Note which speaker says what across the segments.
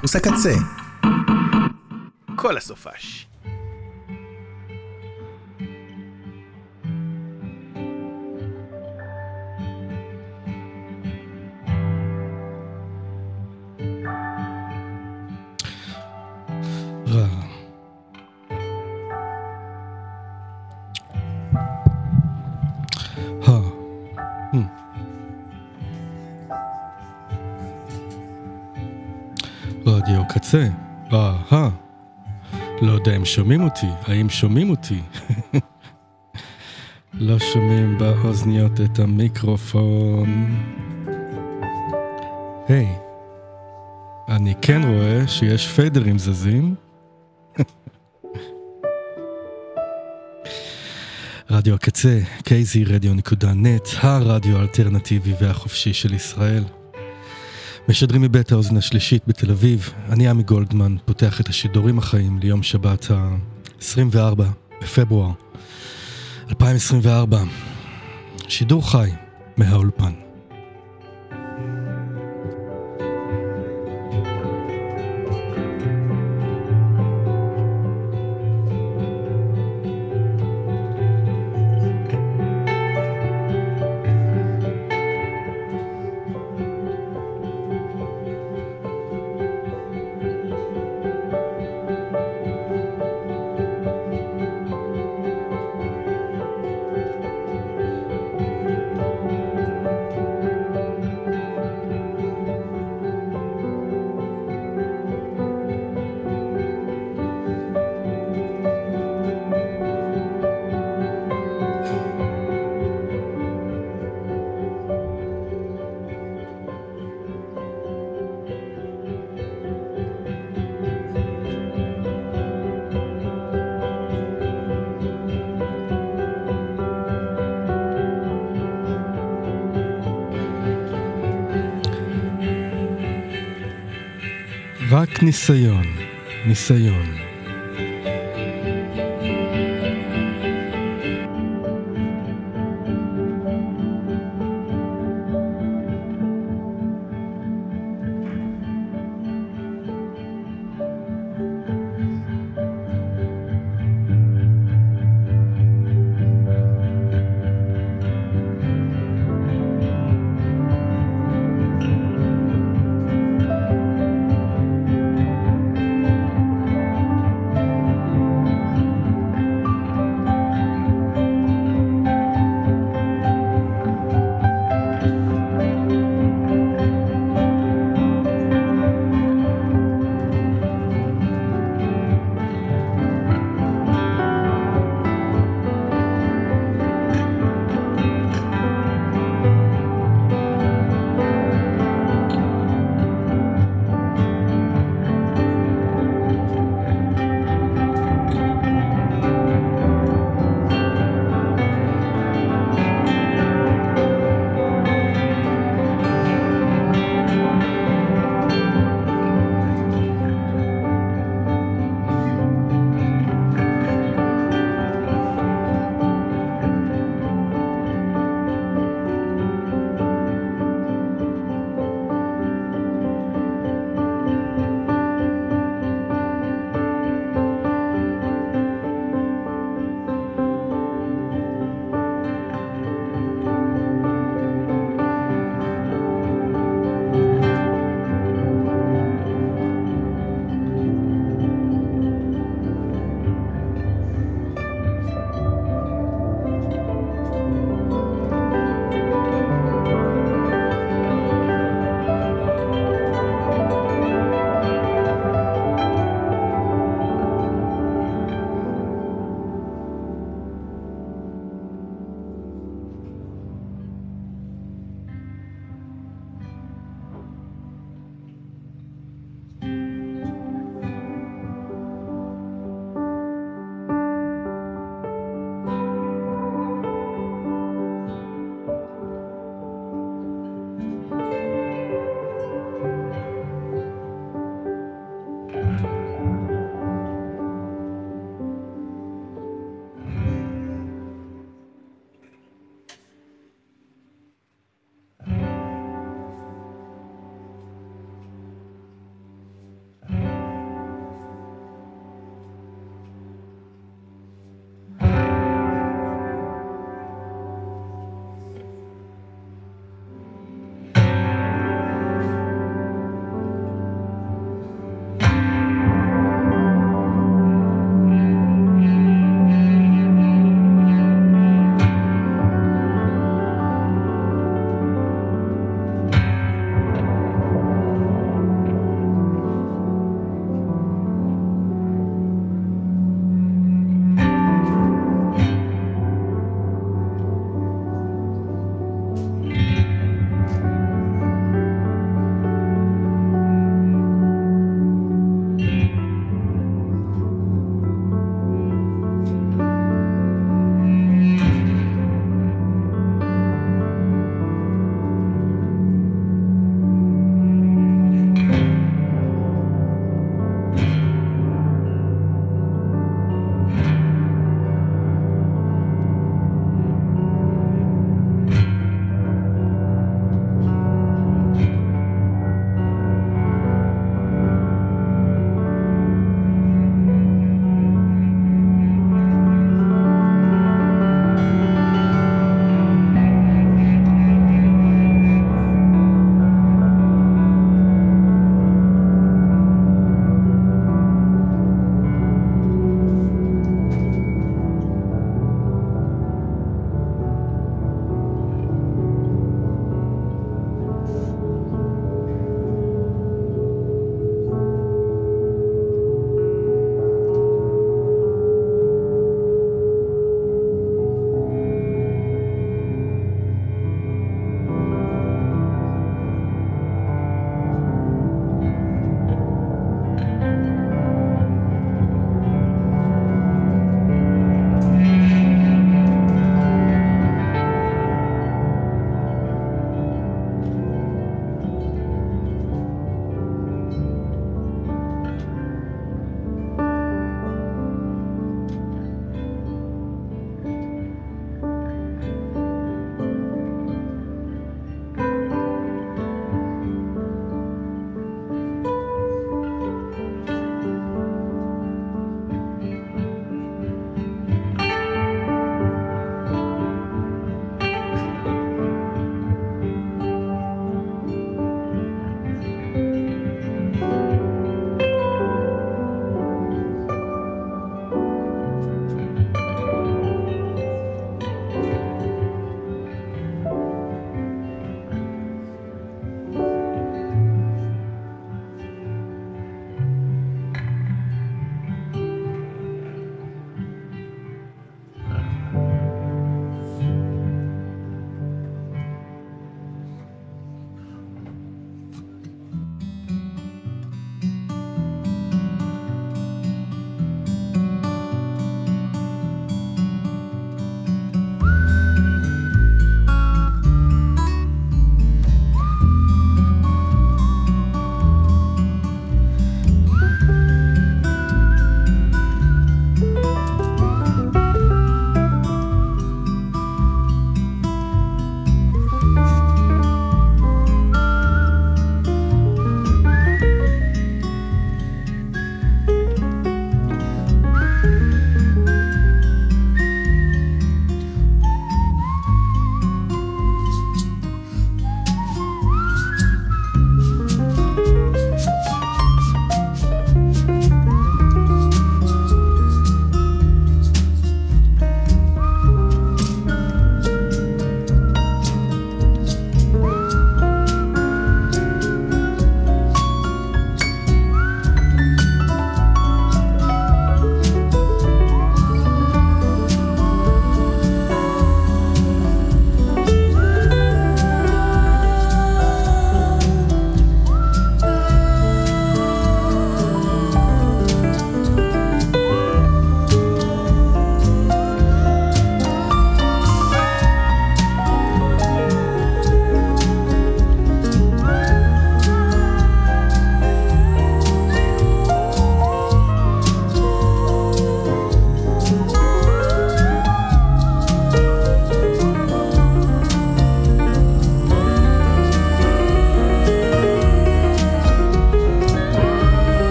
Speaker 1: קמפוס הקצה.
Speaker 2: כל הסופש.
Speaker 3: שומעים אותי. האם שומעים אותי? לא שומעים באוזניות את המיקרופון. היי. אני כן רואה שיש פיידרים זזים. רדיו הקצה, kzradio.net, הרדיו האלטרנטיבי והחופשי של ישראל. משדרים מבית האוזן השלישית בתל אביב, אני עמי גולדמן, פותח את השידורים החיים ליום שבת ה-24 בפברואר 2024. שידור חי מהאולפן. ניסיון, ניסיון.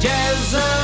Speaker 4: Jezebel.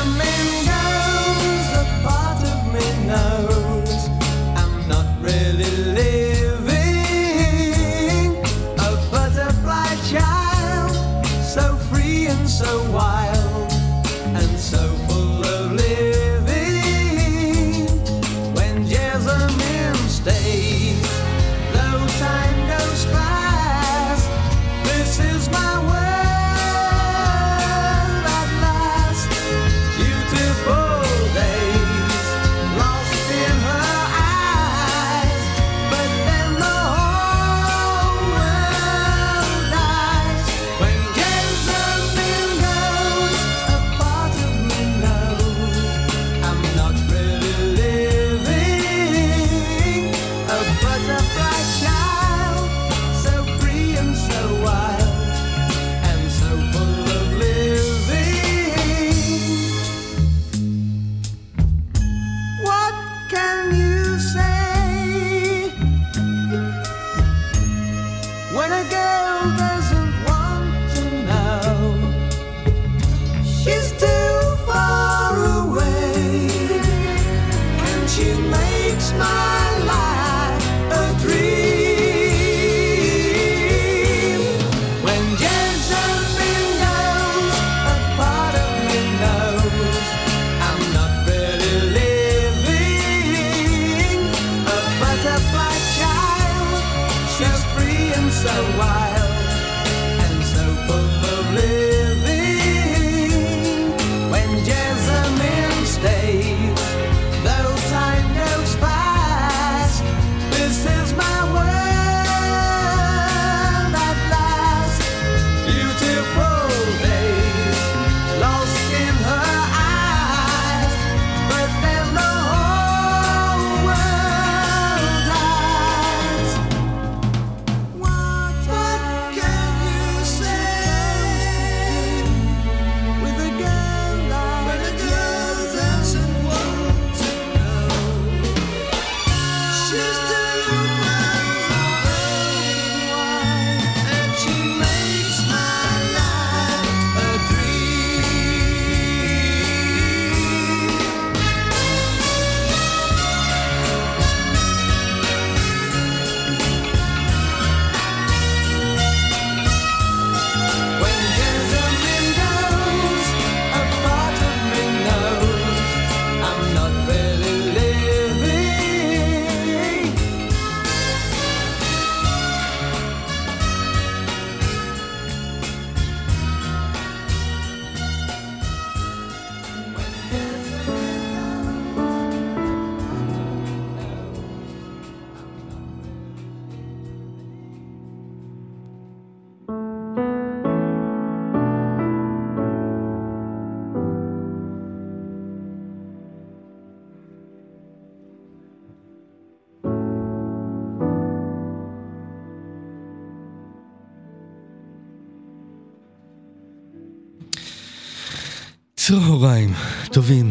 Speaker 4: טובים,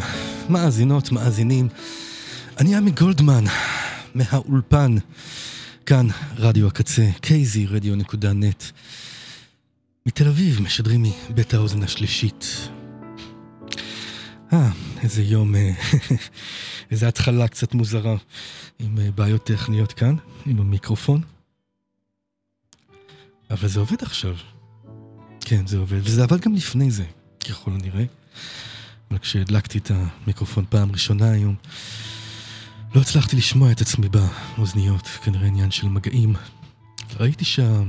Speaker 4: מאזינות, מאזינים. אני עמי גולדמן, מהאולפן, כאן רדיו הקצה, kzradio.net. מתל אביב משדרים מבית האוזן השלישית. אה, איזה יום, אה, איזה התחלה קצת מוזרה, עם אה, בעיות טכניות כאן, עם המיקרופון. אבל זה עובד עכשיו. כן, זה עובד, וזה עבד גם לפני זה, ככל הנראה. אבל כשהדלקתי את המיקרופון פעם ראשונה היום, לא הצלחתי לשמוע את עצמי באוזניות, כנראה עניין של מגעים. ראיתי שה...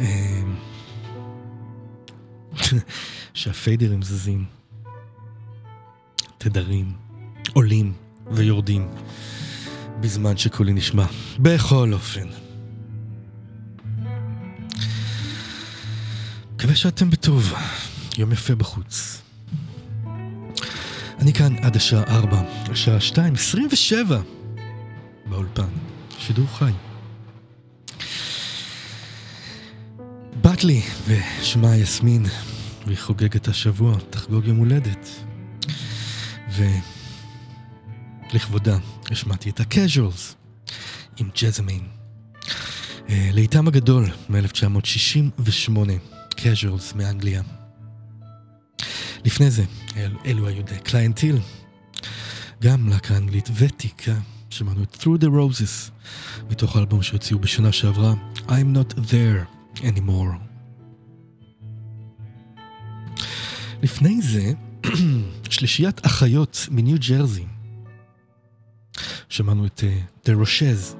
Speaker 4: אמ, שהפיידרים זזים, תדרים, עולים ויורדים, בזמן שקולי נשמע. בכל אופן. מקווה שאתם בטוב, יום יפה בחוץ. אני כאן עד השעה 4, השעה 2, 27 באולפן, שידור חי. בת לי ושמה יסמין, והיא חוגגת השבוע, תחגוג יום הולדת. ולכבודה השמעתי את ה-casuals עם Jesamine. אה, להיטם הגדול מ-1968.
Speaker 3: Casuals מאנגליה. לפני זה, אל, אלו היו The Clientele, גם להקה אנגלית ותיקה, שמענו את Through the Roses, מתוך האלבום שהוציאו בשנה שעברה, I'm not there anymore. לפני זה, שלישיית אחיות מניו ג'רזי. שמענו את uh, The Roches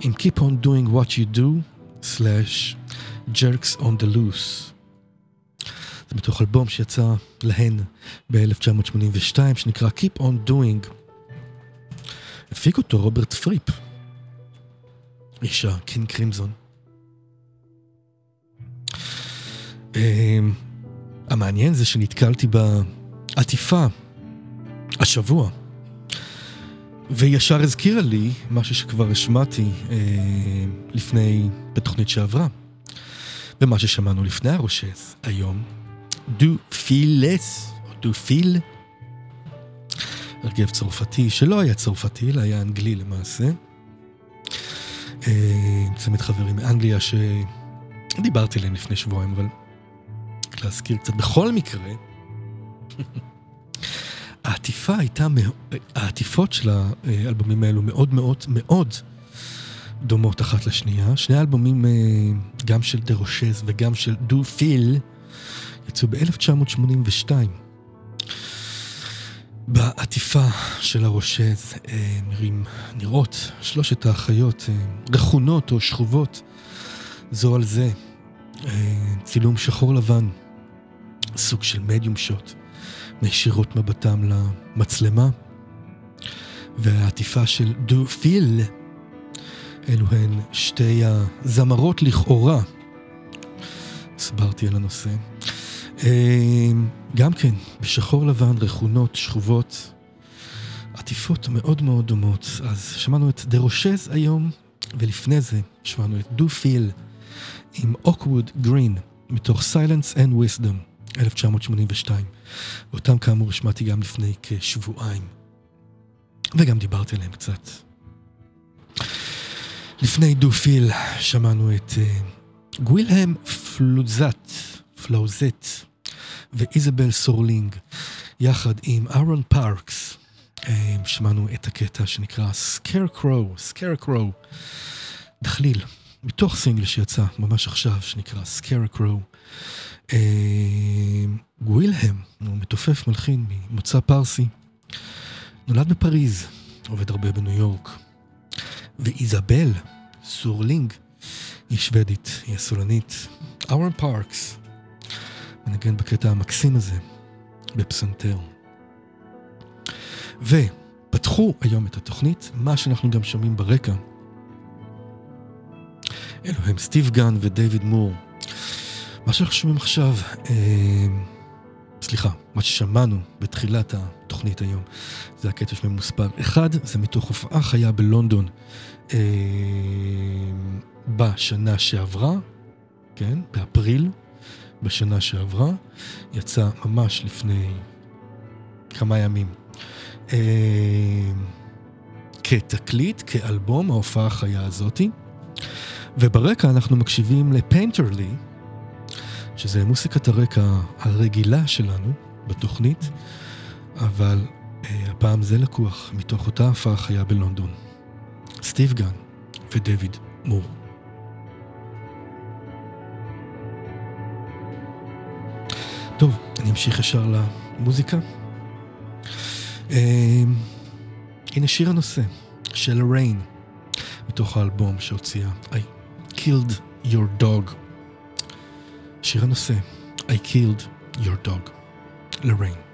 Speaker 3: עם Keep on doing what you do, slash Jerks on the loose. זה מתוך אלבום שיצא להן ב-1982, שנקרא Keep on doing. הפיק אותו רוברט פריפ, איש הקינג קרימזון. Um, המעניין זה שנתקלתי בעטיפה השבוע, וישר הזכירה לי משהו שכבר השמעתי אה, לפני, בתוכנית שעברה, ומה ששמענו לפני הרושז היום, דו פילס, או דו פיל, הרכב צרפתי שלא היה צרפתי, אלא היה אנגלי למעשה. אה, צמד חברים מאנגליה שדיברתי עליהם לפני שבועיים, אבל להזכיר קצת. בכל מקרה, העטיפה הייתה, העטיפות של האלבומים האלו מאוד מאוד מאוד דומות אחת לשנייה. שני האלבומים, אה, גם של דה רושז וגם של דו פיל, יצאו ב-1982. בעטיפה של הרושז אה, נראים, נראות שלושת האחיות אה, רכונות או שכובות זו על זה. צילום שחור לבן, סוג של מדיום שוט, מישירות מבטם למצלמה, והעטיפה של דו פיל, אלו הן שתי הזמרות לכאורה. הסברתי על הנושא. אמ, גם כן, בשחור לבן, רכונות, שכובות, עטיפות מאוד מאוד דומות. אז שמענו את דה רושז היום, ולפני זה שמענו את דו פיל עם אוקווד גרין, מתוך Silence and Wisdom. 1982. ואותם כאמור השמעתי גם לפני כשבועיים. וגם דיברתי עליהם קצת. לפני דו פיל שמענו את גווילהם פלוזט, פלאוזט ואיזבל סורלינג, יחד עם אהרון פארקס. Uh, שמענו את הקטע שנקרא Scarecrow, Scarecrow, דחליל, מתוך סינגל שיצא ממש עכשיו, שנקרא Scarecrow. אה, גווילהם, הוא מתופף מלחין ממוצא פרסי, נולד בפריז, עובד הרבה בניו יורק. ואיזבל סורלינג היא שוודית, היא הסולנית. אהרון פארקס מנגן בקטע המקסים הזה בפסנתר. ופתחו היום את התוכנית, מה שאנחנו גם שומעים ברקע. אלו הם סטיב גן ודייוויד מור. מה שאנחנו שומעים עכשיו, אה, סליחה, מה ששמענו בתחילת התוכנית היום, זה הקטע שמם מוסבר. אחד, זה מתוך הופעה חיה בלונדון אה, בשנה שעברה, כן, באפריל בשנה שעברה, יצא ממש לפני כמה ימים. אה, כתקליט, כאלבום, ההופעה החיה הזאתי. וברקע אנחנו מקשיבים לפיינטרלי, שזה מוסיקת הרקע הרגילה שלנו בתוכנית, אבל אה, הפעם זה לקוח מתוך אותה הפעה חיה בלונדון. סטיב גן ודויד מור. אני אמשיך ישר למוזיקה. אה, הנה שיר הנושא של ריין, מתוך האלבום שהוציאה I Killed Your Dog. שיר הנושא I killed your dog, לריין.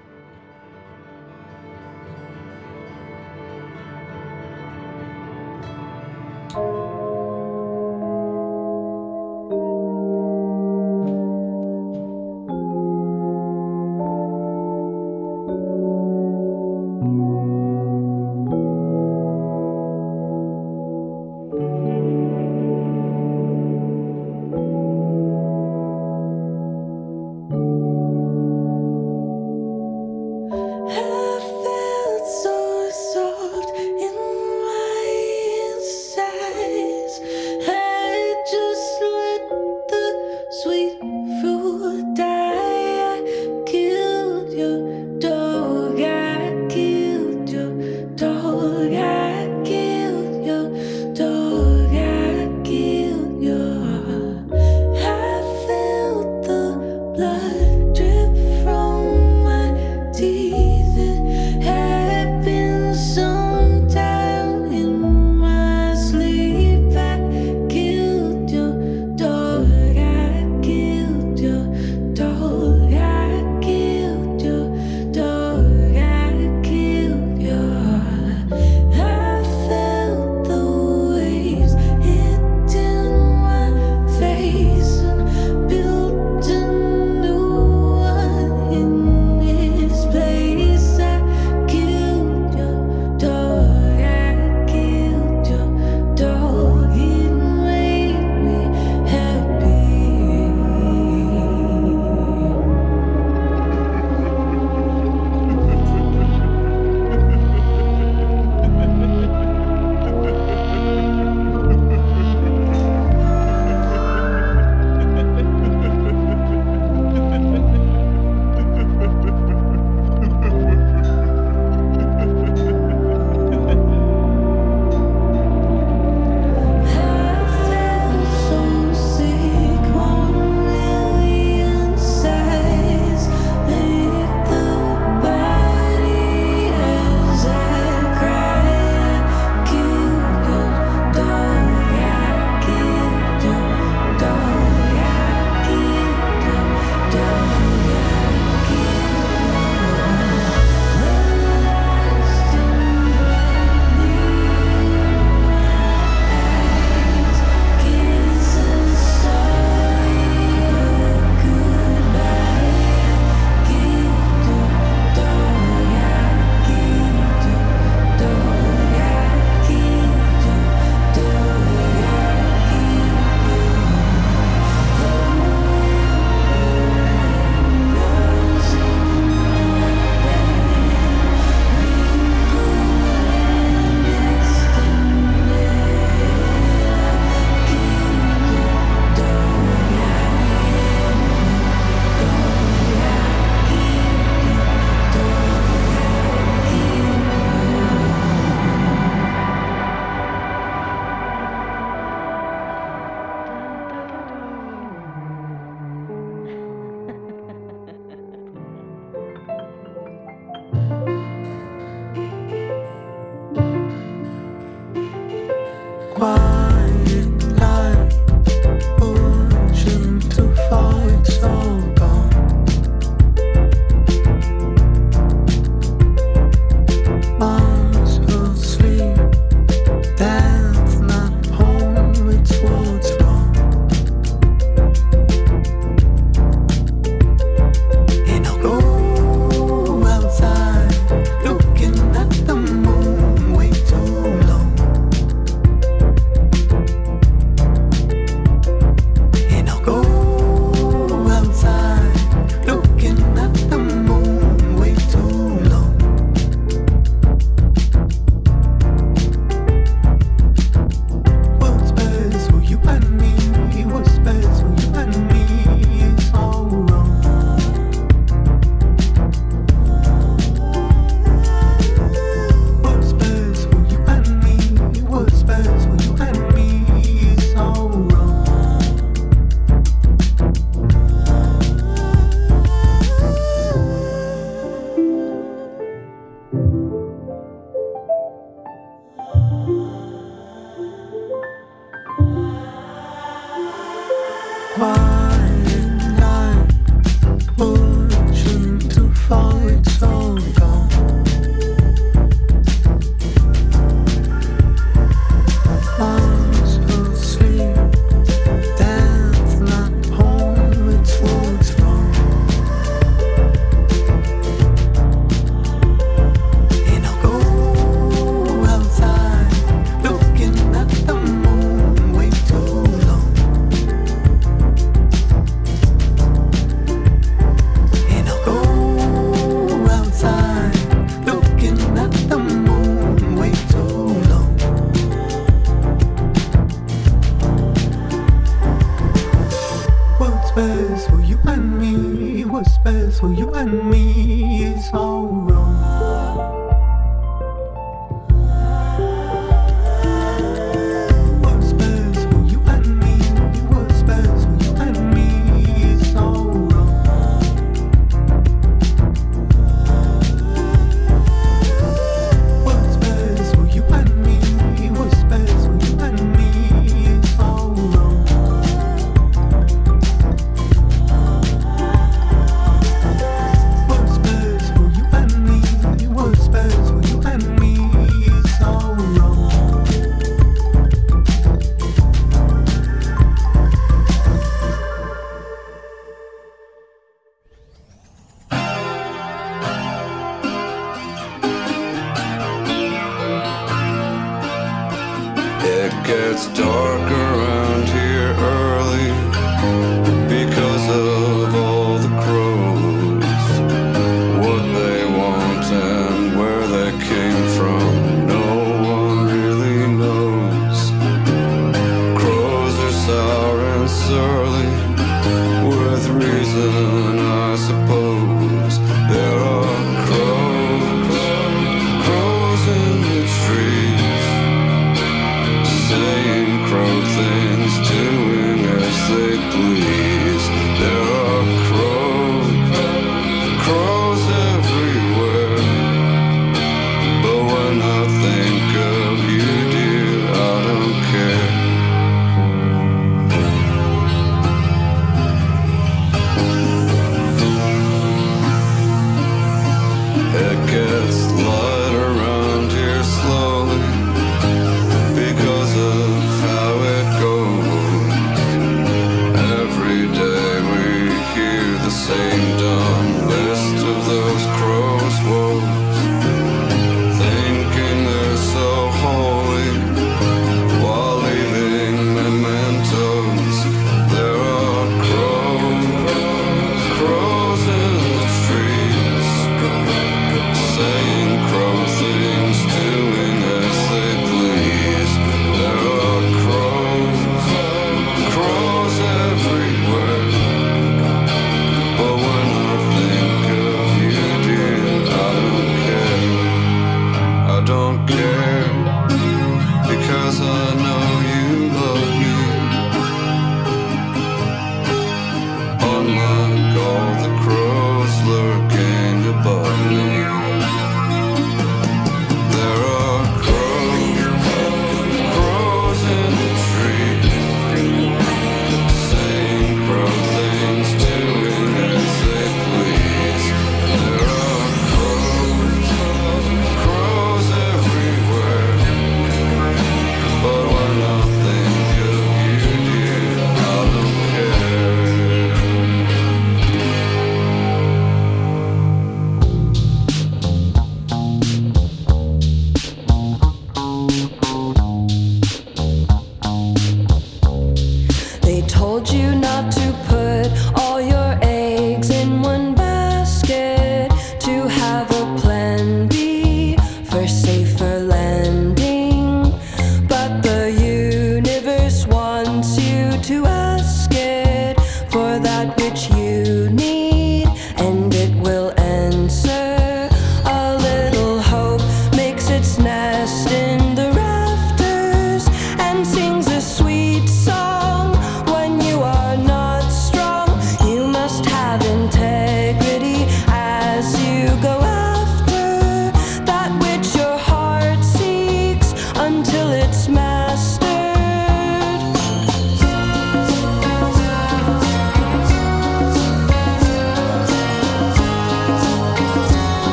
Speaker 5: best for you and me? What's best for you and me is all wrong.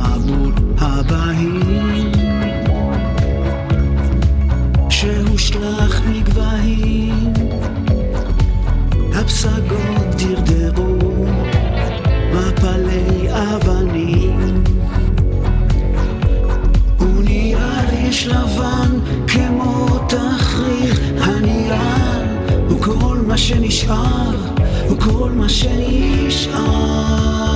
Speaker 5: המבול הבהיר שהושלך מגבהים. הפסגות דרדרו מפלי אבנים. ונייר יש לבן כמו תחריך הנייר הוא כל מה שנשאר הוא כל מה שנשאר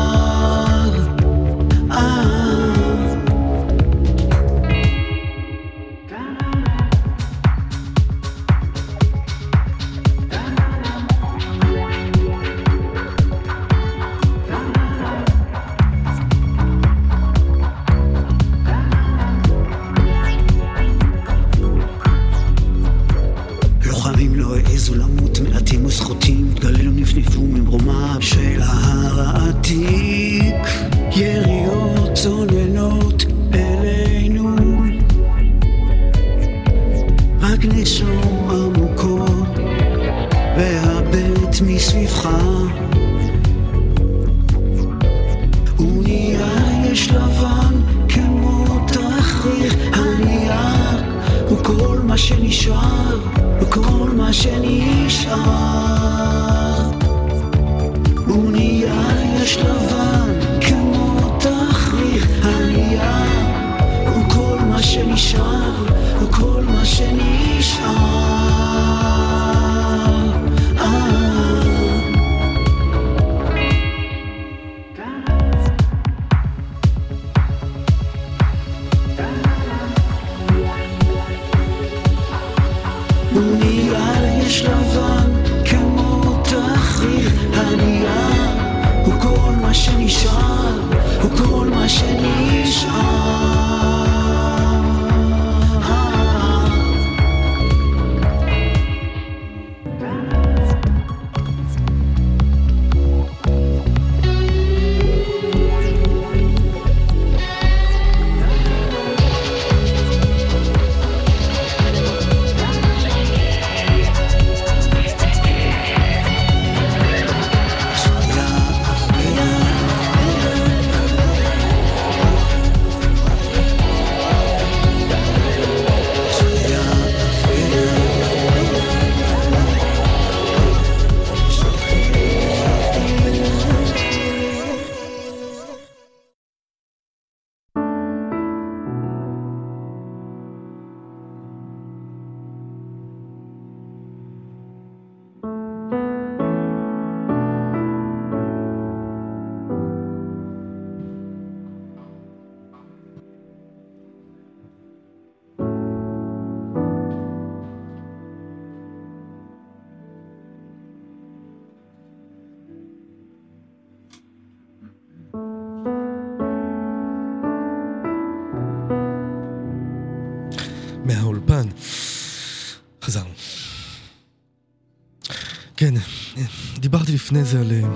Speaker 3: לפני זה על אה,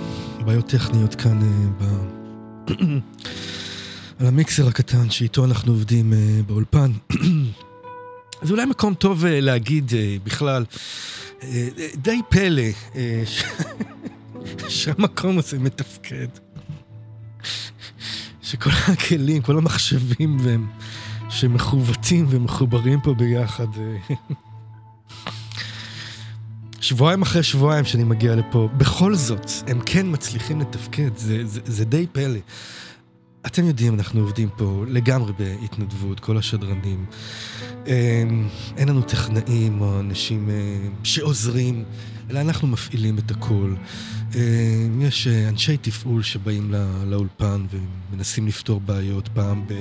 Speaker 3: בעיות טכניות כאן אה, ב... על המיקסר הקטן שאיתו אנחנו עובדים אה, באולפן. זה אולי מקום טוב להגיד בכלל, די פלא ש... שהמקום הזה מתפקד. שכל הכלים, כל המחשבים והם, שמכוותים ומחוברים פה ביחד. שבועיים אחרי שבועיים שאני מגיע לפה, בכל זאת, הם כן מצליחים לתפקד, זה, זה, זה די פלא. אתם יודעים, אנחנו עובדים פה לגמרי בהתנדבות, כל השדרנים. אמ, אין לנו טכנאים או אנשים אה, שעוזרים, אלא אנחנו מפעילים את הכל. אמ, יש אה, אנשי תפעול שבאים לא- לאולפן ומנסים לפתור בעיות פעם ב...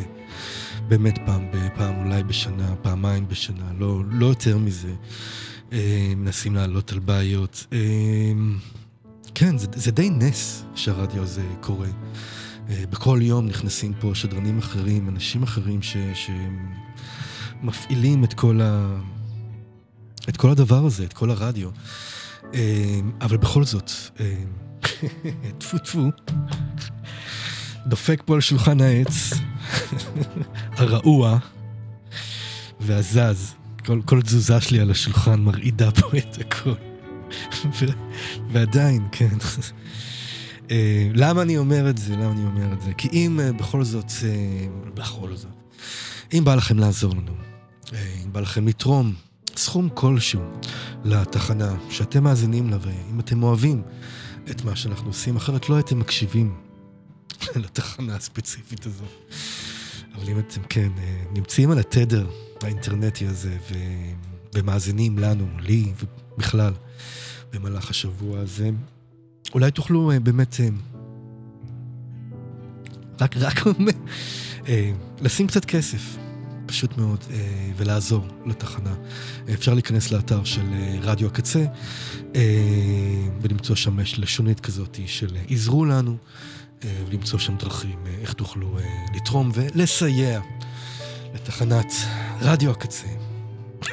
Speaker 3: באמת פעם בפעם, אולי בשנה, פעמיים בשנה, לא, לא יותר מזה. אה, מנסים לעלות על בעיות. אמ, כן, זה, זה די נס שהרדיו הזה קורה. אה, בכל יום נכנסים פה שדרנים אחרים, אנשים אחרים ש... ש... מפעילים את כל, ה... את כל הדבר הזה, את כל הרדיו. אה, אבל בכל זאת, אה, טפו טפו, דופק פה על שולחן העץ, הרעוע והזז. כל, כל תזוזה שלי על השולחן מרעידה פה את הכל. ועדיין, כן. אה, למה אני אומר את זה? למה אני אומר את זה? כי אם אה, בכל זאת, אה, בכל זאת, אם בא לכם לעזור לנו, אם בא לכם לתרום סכום כלשהו לתחנה שאתם מאזינים לה, ואם אתם אוהבים את מה שאנחנו עושים, אחרת לא הייתם מקשיבים לתחנה הספציפית הזו. אבל אם אתם, כן, נמצאים על התדר האינטרנטי הזה ו... ומאזינים לנו, לי ובכלל, במהלך השבוע הזה, אולי תוכלו אה, באמת אה, רק, רק אה, לשים קצת כסף, פשוט מאוד, ולעזור לתחנה. אפשר להיכנס לאתר של רדיו הקצה ולמצוא שם לשונית כזאת של עזרו לנו, ולמצוא שם דרכים איך תוכלו לתרום ולסייע לתחנת רדיו הקצה.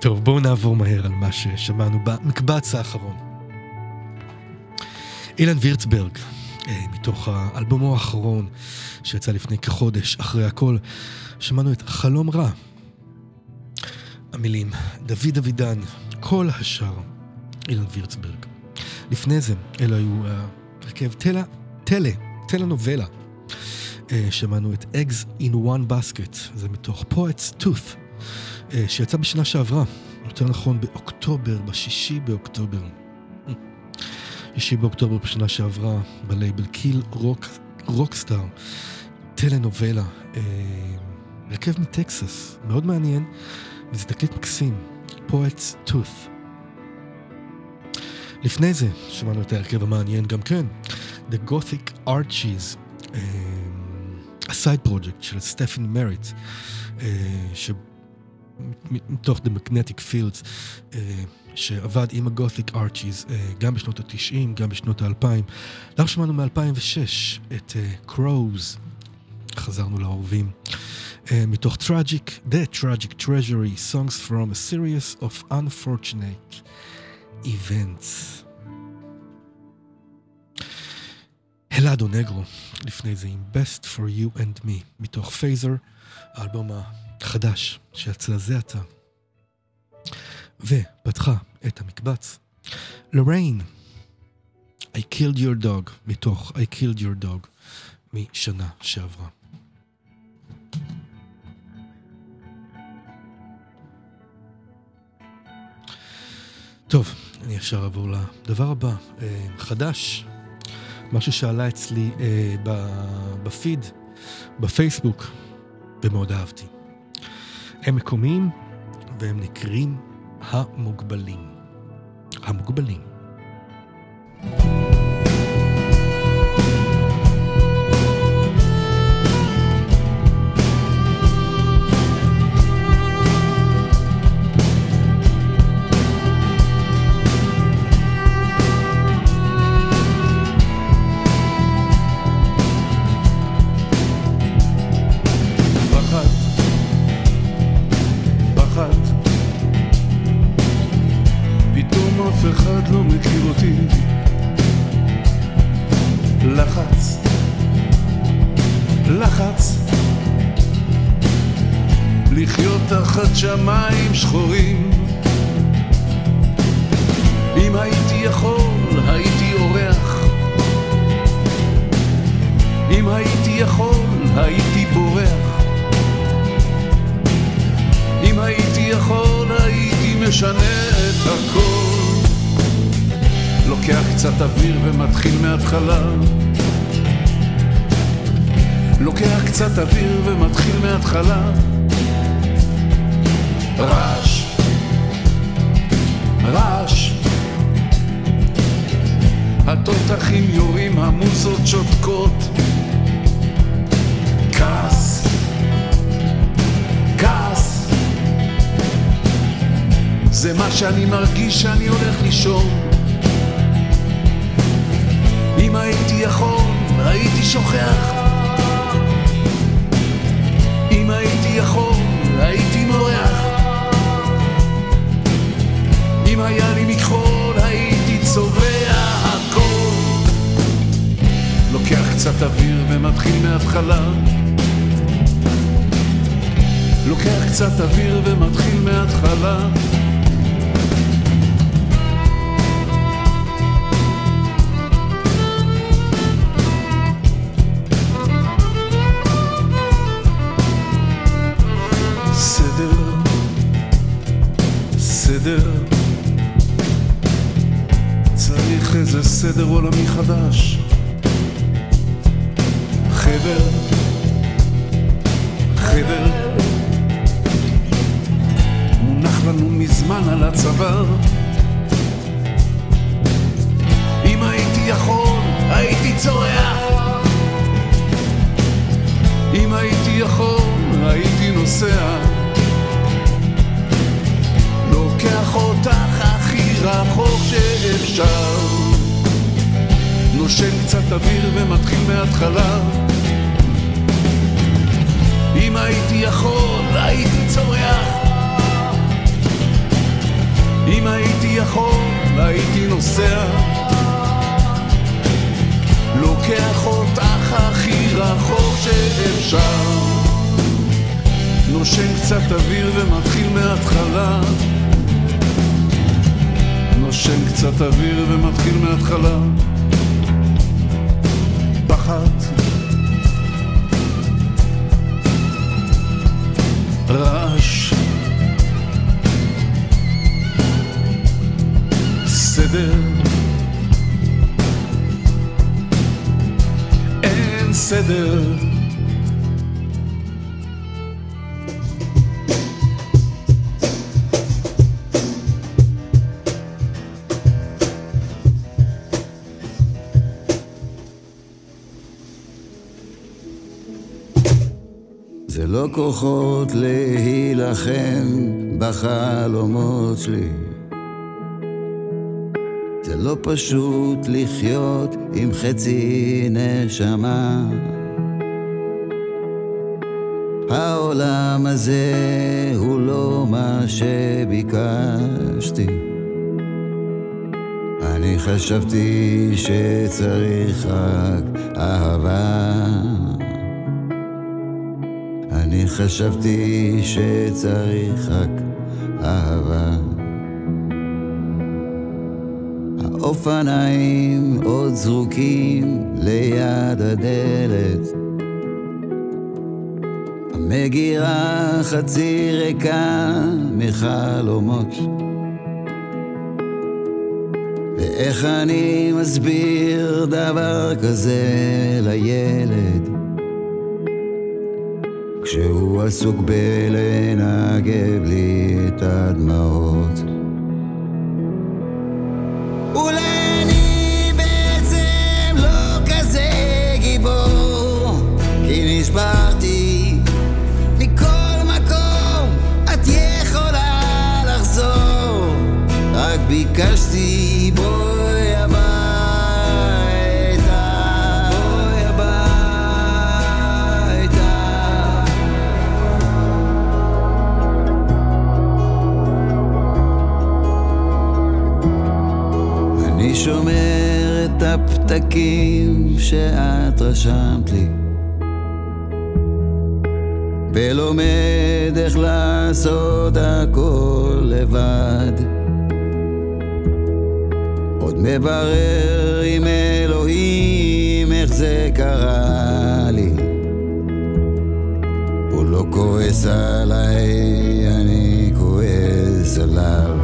Speaker 3: טוב, בואו נעבור מהר על מה ששמענו במקבץ האחרון. אילן וירצברג, אה, מתוך האלבומו האחרון שיצא לפני כחודש, אחרי הכל, שמענו את חלום רע. המילים, דוד אבידן, כל השאר, אילן וירצברג. לפני זה, אלו היו הרכב תלה, תלה, טלנובלה. אה, שמענו את Eggs in One Basket, זה מתוך Poets Tooth, אה, שיצא בשנה שעברה, יותר נכון באוקטובר, בשישי באוקטובר. שישי באוקטובר בשנה שעברה, בלייבל קיל רוק, רוקסטאר, טלנובלה, אה, הרכב מטקסס, מאוד מעניין, וזה תקליט מקסים, Poets Tooth. לפני זה שמענו את ההרכב המעניין גם כן, The Gothic Archies, אה, הסייד פרויקט של סטפן מריט, מתוך The Magnetic Fields, אה, שעבד עם Archies אה, גם בשנות ה-90, גם בשנות ה-2000. אנחנו שמענו מ-2006 את Crows, חזרנו לאהובים, מתוך Tragic, The Tragic Treasury, Songs from a Series of Unfortunate Events. הלאדו נגרו, לפני זה עם Best for You and Me, מתוך פייזר, האלבום החדש שיצא זה עתה. ופתחה את המקבץ, לוריין, I killed your dog, מתוך I killed your dog, משנה שעברה. טוב, אני ישר אעבור לדבר הבא, אה, חדש, משהו שעלה אצלי אה, בפיד, בפייסבוק, ומאוד אהבתי. הם מקומיים והם נקראים המוגבלים. המוגבלים.
Speaker 6: פחד, אין סדר.
Speaker 4: זה לא כוחות להילחם בחלומות שלי. זה לא פשוט לחיות עם חצי נשמה. העולם הזה הוא לא מה שביקשתי. אני חשבתי שצריך רק אהבה. אני חשבתי שצריך רק אהבה. האופניים עוד זרוקים ליד הדלת. המגירה חצי ריקה מחלומות. ואיך אני מסביר דבר כזה לילד? כשהוא עסוק בלנגב לי את הדמעות. לא נשברתי רק ביקשתי בואי הביתה, בואי הביתה. אני שומר את הפתקים שאת רשמת לי ולומד איך לעשות הכל לבד מברר עם אלוהים איך זה קרה לי. הוא לא כועס עליי, אני כועס עליו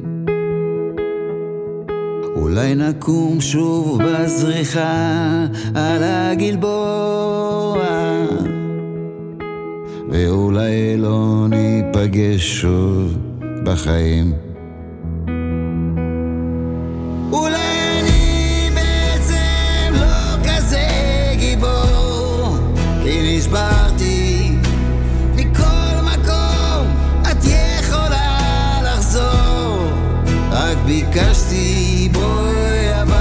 Speaker 4: אולי נקום שוב בזריחה על הגלבוע. ואולי לא ניפגש שוב בחיים. אולי אני בעצם לא כזה גיבור כי נשברתי התעקשתי, בואי הביתה,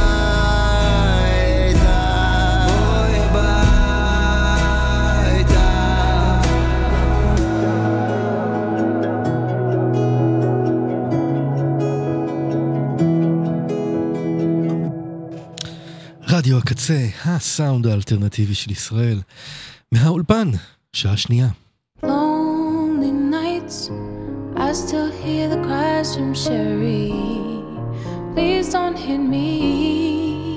Speaker 4: בואי הביתה.
Speaker 3: רדיו הקצה, הסאונד האלטרנטיבי של ישראל, מהאולפן, שעה שנייה.
Speaker 7: Nights, I still hear the cries from Sherry. Please don't hit me.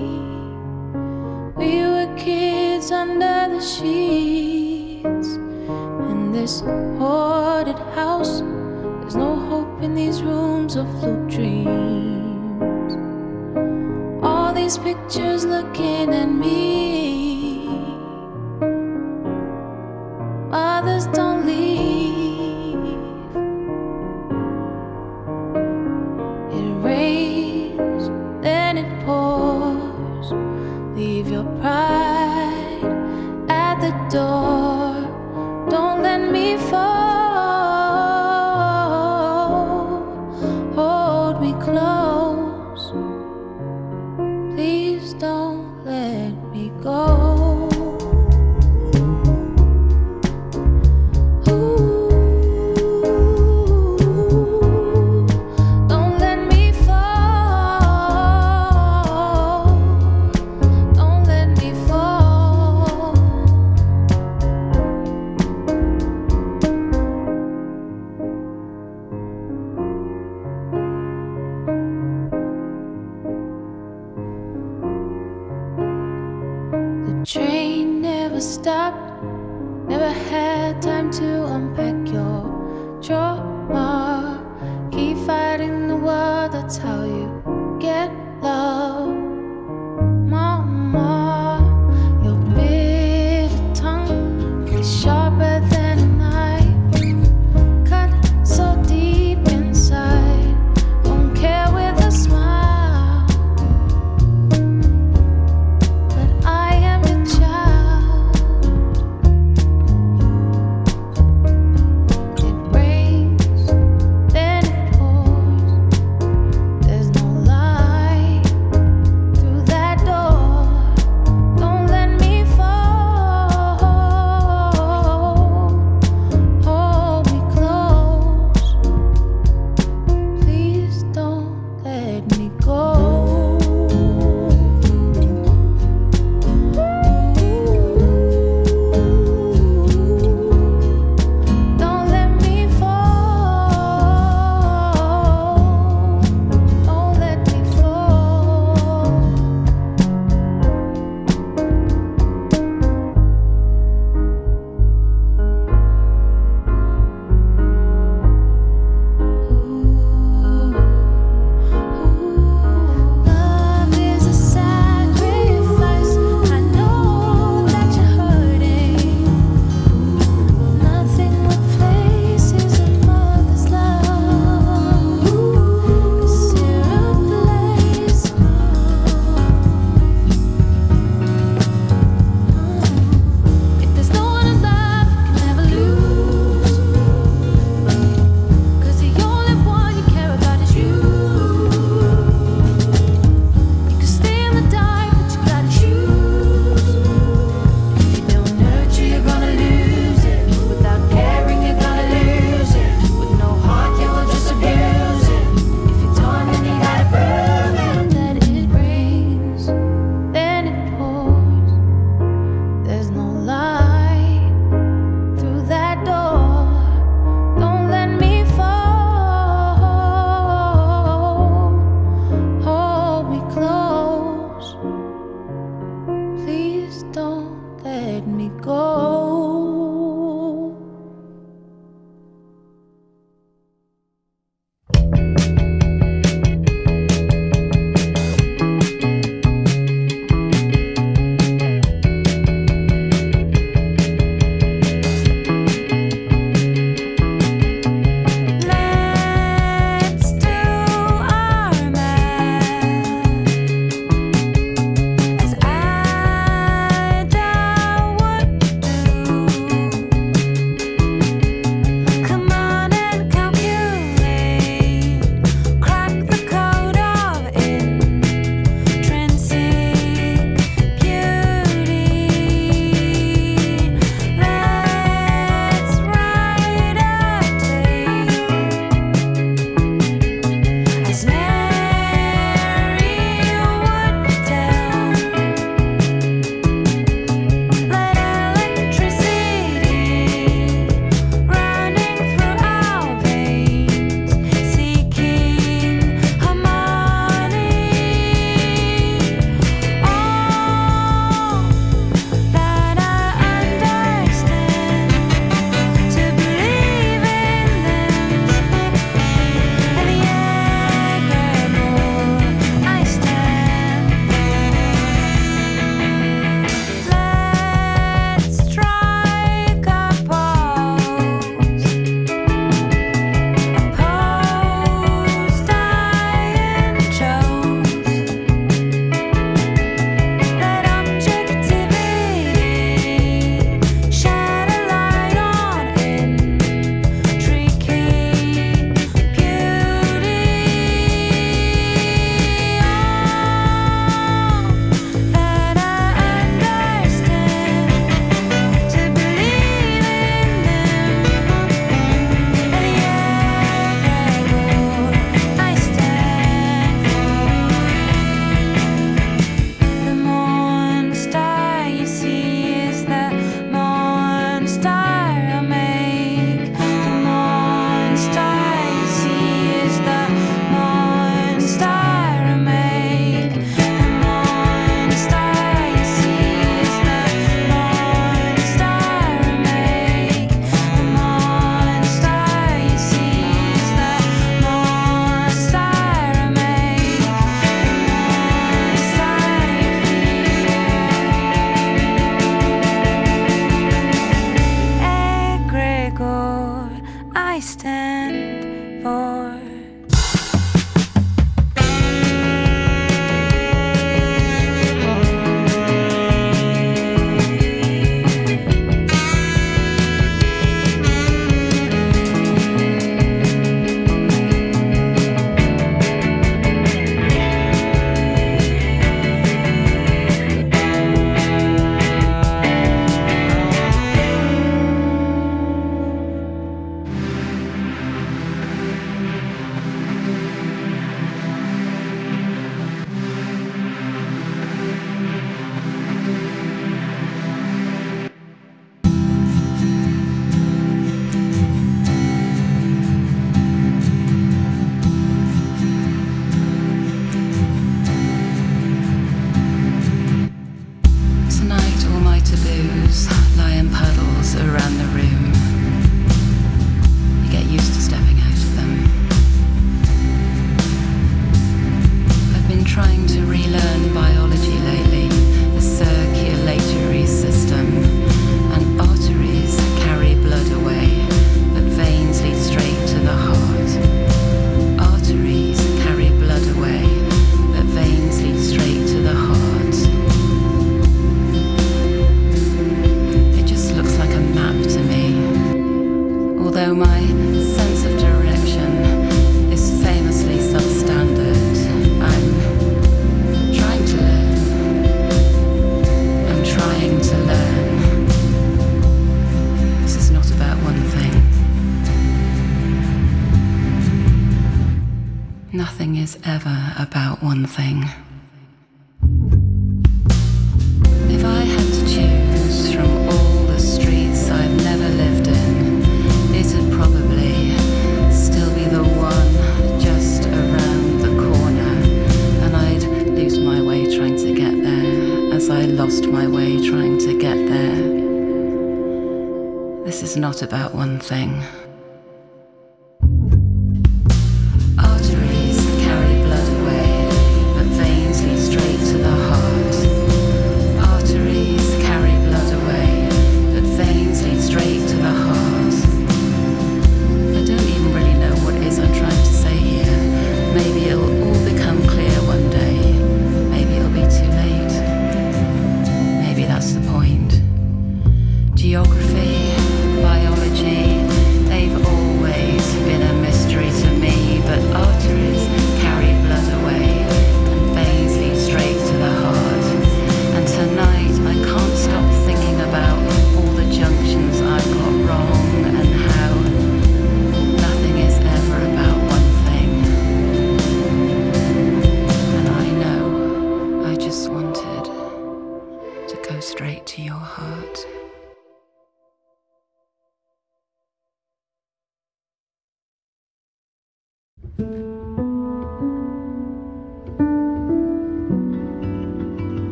Speaker 7: We were kids under the sheets. In this hoarded house, there's no hope in these rooms of blue dreams. All these pictures looking at me.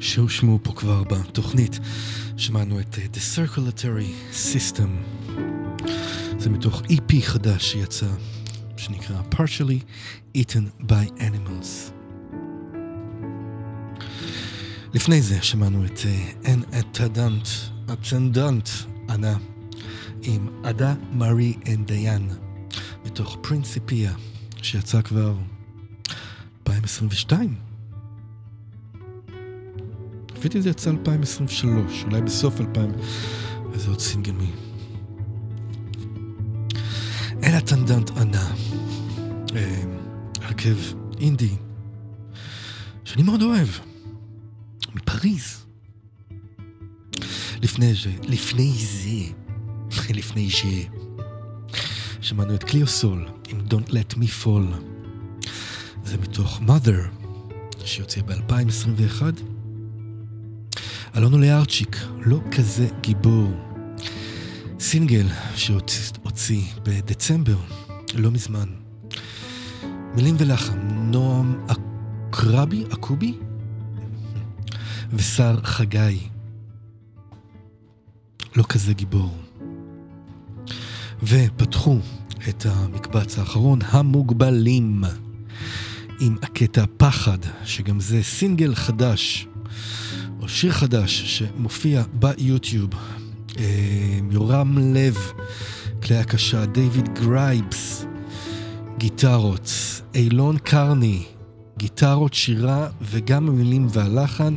Speaker 3: שהושמעו פה כבר בתוכנית. שמענו את אה, The Circulatory System. זה מתוך EP חדש שיצא, שנקרא Partially Eaten by Animals. לפני זה שמענו את En Attendant, Attendant, Ana, עם Ada Mary and Diane, מתוך Principia, שיצא כבר 2022. לפי דעתי זה יצא 2023, אולי בסוף 2000, וזה עוד סינגל מי. אלה טנדנט ענה, אה, הרכב אינדי, שאני מאוד אוהב, מפריז. לפני זה, לפני זה, לפני ש... שמענו את קליוסול עם Don't Let Me Fall. זה מתוך Mother, שיוצא ב-2021. אלונו לארצ'יק, לא כזה גיבור. סינגל שהוציא בדצמבר, לא מזמן. מילים ולחם, נועם אקרבי, אקובי? ושר חגי. לא כזה גיבור. ופתחו את המקבץ האחרון, המוגבלים, עם הקטע פחד, שגם זה סינגל חדש, שיר חדש, שמופיע ביוטיוב. אה, יורם לב, כלי הקשה, דיוויד גרייבס, גיטרות, אילון קרני, גיטרות, שירה וגם המילים והלחן,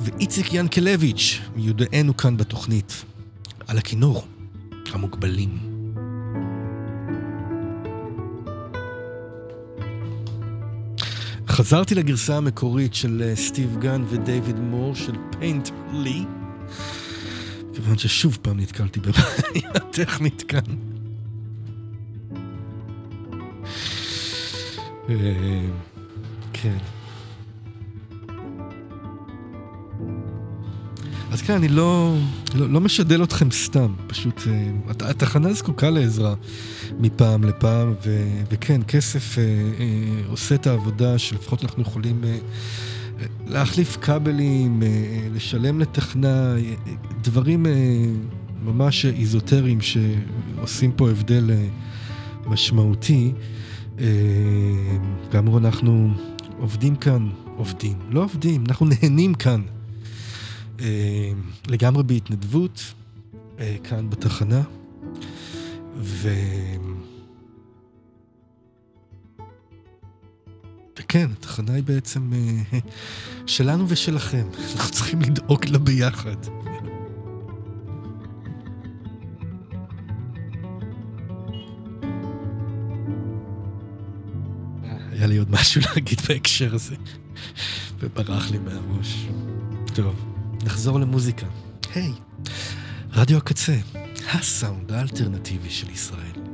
Speaker 3: ואיציק ינקלביץ', מיודענו כאן בתוכנית, על הכינור, המוגבלים. חזרתי לגרסה המקורית של אה, סטיב גן ודייוויד מור של פיינט לי, כיוון ששוב פעם נתקלתי בבעיה טכנית כאן. אה, כן. אז כן, אני לא, לא, לא משדל אתכם סתם, פשוט אה, הת- התחנה זקוקה לעזרה מפעם לפעם, ו, וכן, כסף אה, אה, עושה את העבודה שלפחות אנחנו יכולים אה, להחליף כבלים, אה, אה, לשלם אה, אה, דברים אה, ממש איזוטריים שעושים פה הבדל אה, משמעותי. אה, כאמור, אנחנו עובדים כאן, עובדים, לא עובדים, אנחנו נהנים כאן. אה, לגמרי בהתנדבות, אה, כאן בתחנה, ו... וכן, התחנה היא בעצם אה, שלנו ושלכם, אנחנו צריכים לדאוג לה ביחד. היה לי עוד משהו להגיד בהקשר הזה, וברח לי מהראש. טוב, נחזור למוזיקה. היי, רדיו הקצה, הסאונד האלטרנטיבי של ישראל.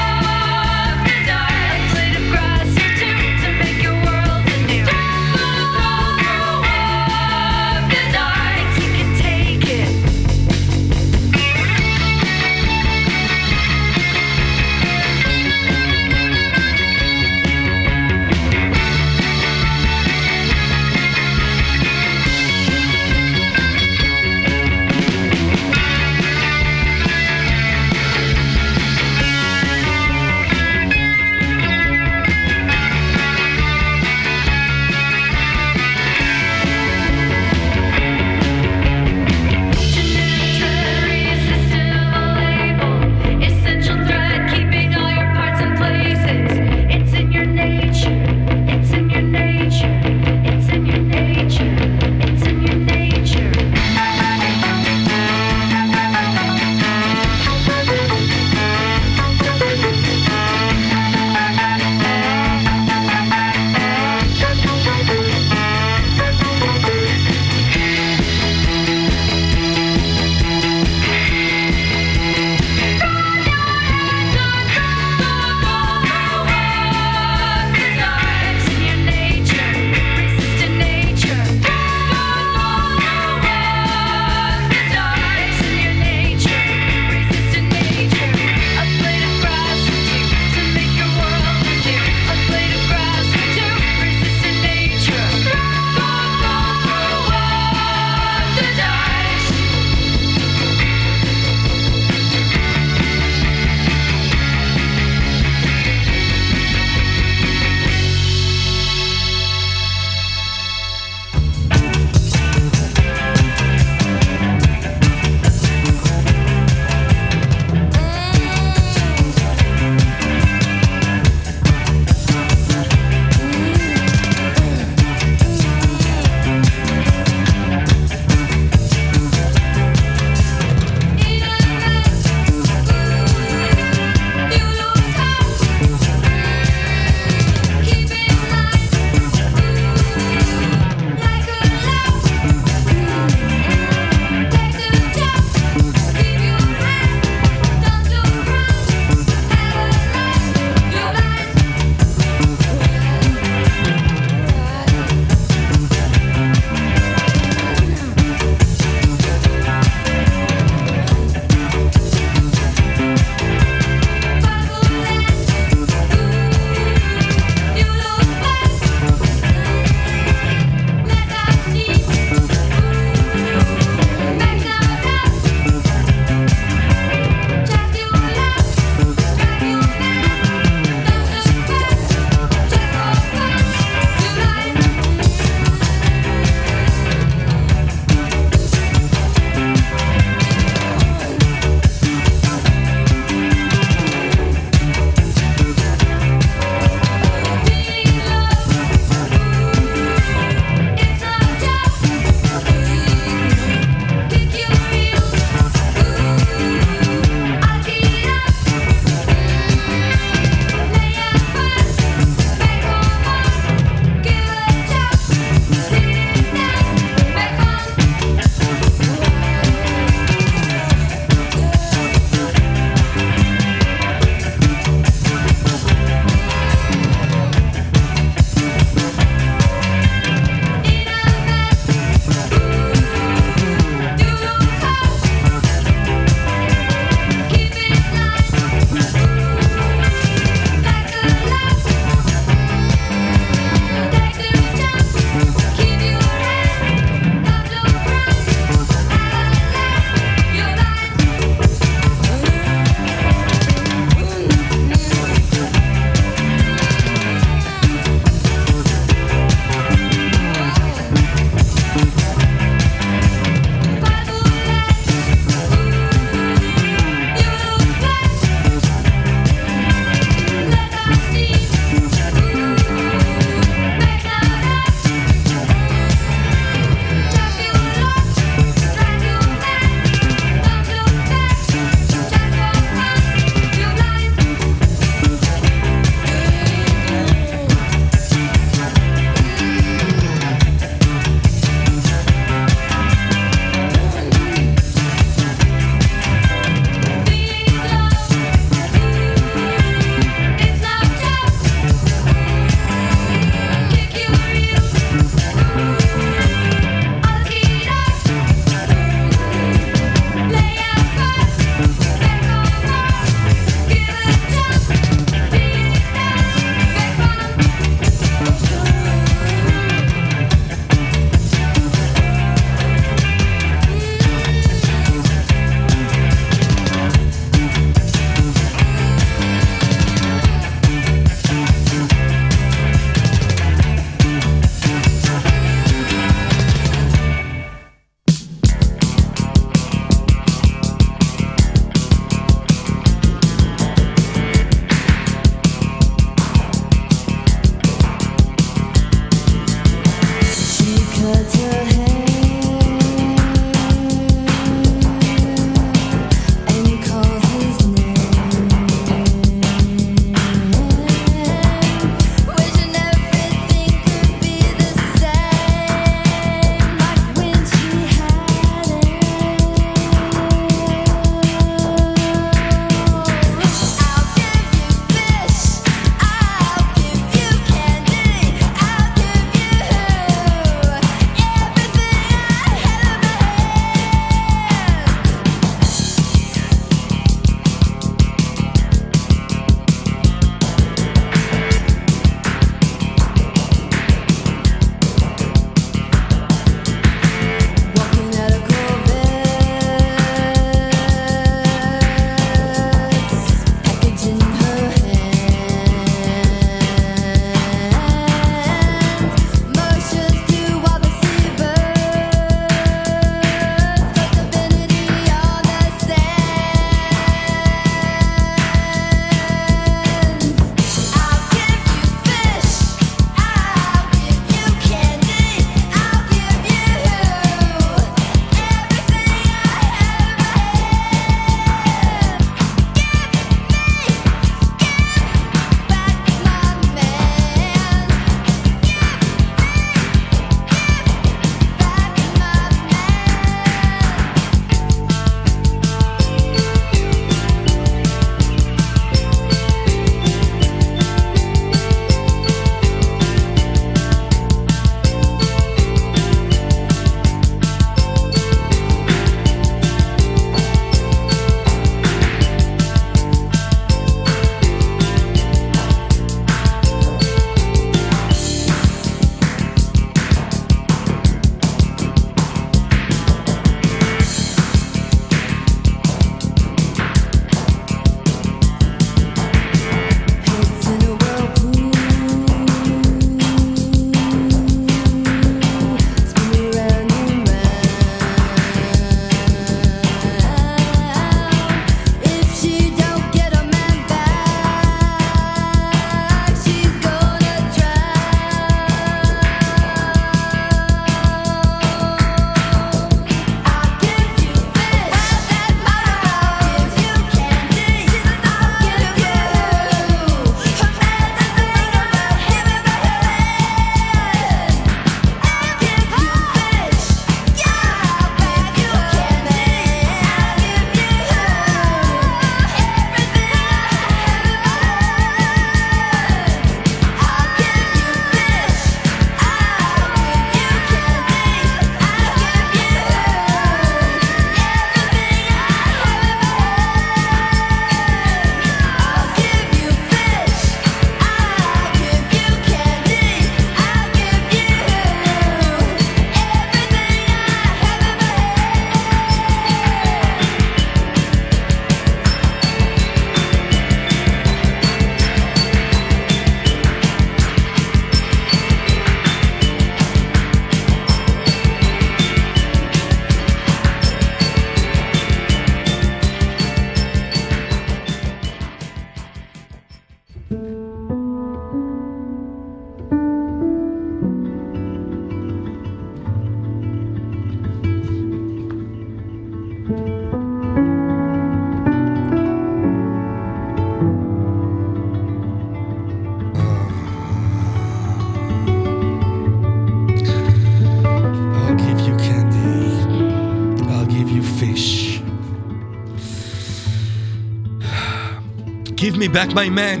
Speaker 3: Give me back my man.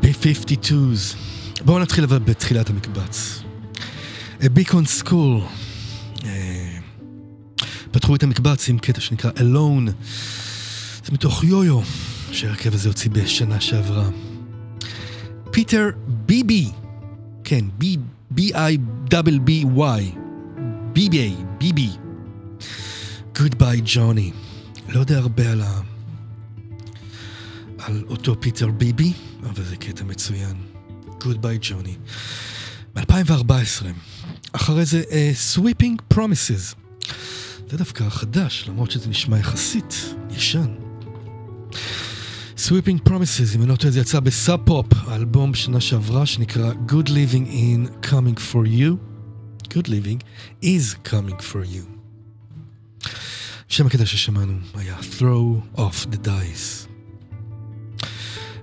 Speaker 3: ב-52's. בואו נתחיל אבל בתחילת המקבץ. ביקון סקול. אה, פתחו את המקבץ עם קטע שנקרא Alone. זה מתוך יו-יו, שהרכב הזה הוציא בשנה שעברה. פיטר ביבי. כן, B-I-B-B-Y. ביבי, ביבי. Goodbye ג'וני. לא יודע הרבה על ה... אותו פיטר ביבי, אבל זה קטע מצוין. Goodbye ג'וני. ב-2014, אחרי זה uh, Sweeping Promises. זה דווקא חדש, למרות שזה נשמע יחסית ישן. Sweeping Promises, אם אני לא טועה, זה יצא בסאב פופ, האלבום בשנה שעברה שנקרא Good Living in Coming for You. Good Living is Coming for You. שם הקטע ששמענו היה Throw off the dice.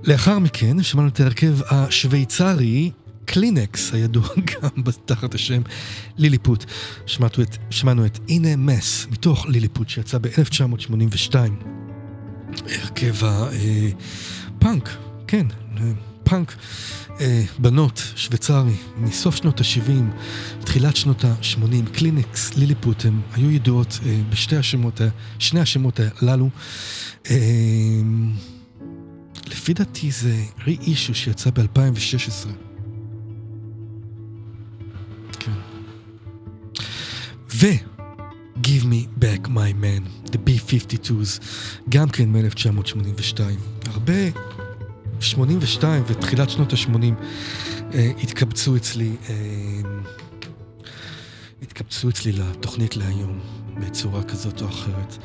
Speaker 3: לאחר מכן שמענו את ההרכב השוויצרי קלינקס, הידוע גם תחת השם ליליפוט. שמענו את, שמענו את הנה מס מתוך ליליפוט שיצא ב-1982. הרכב הפאנק, כן, אה, פאנק אה, בנות שוויצרי מסוף שנות ה-70, תחילת שנות ה-80, קלינקס, ליליפוט, הם היו ידועות אה, בשתי השמות, שני השמות הללו. לפי דעתי זה re-issue שיצא ב-2016. כן. ו... Give me back my man, the B-52's, גם כן מ-1982. הרבה 82 ותחילת שנות ה-80 אה, התקבצו אצלי, אה, התקבצו אצלי לתוכנית להיום בצורה כזאת או אחרת.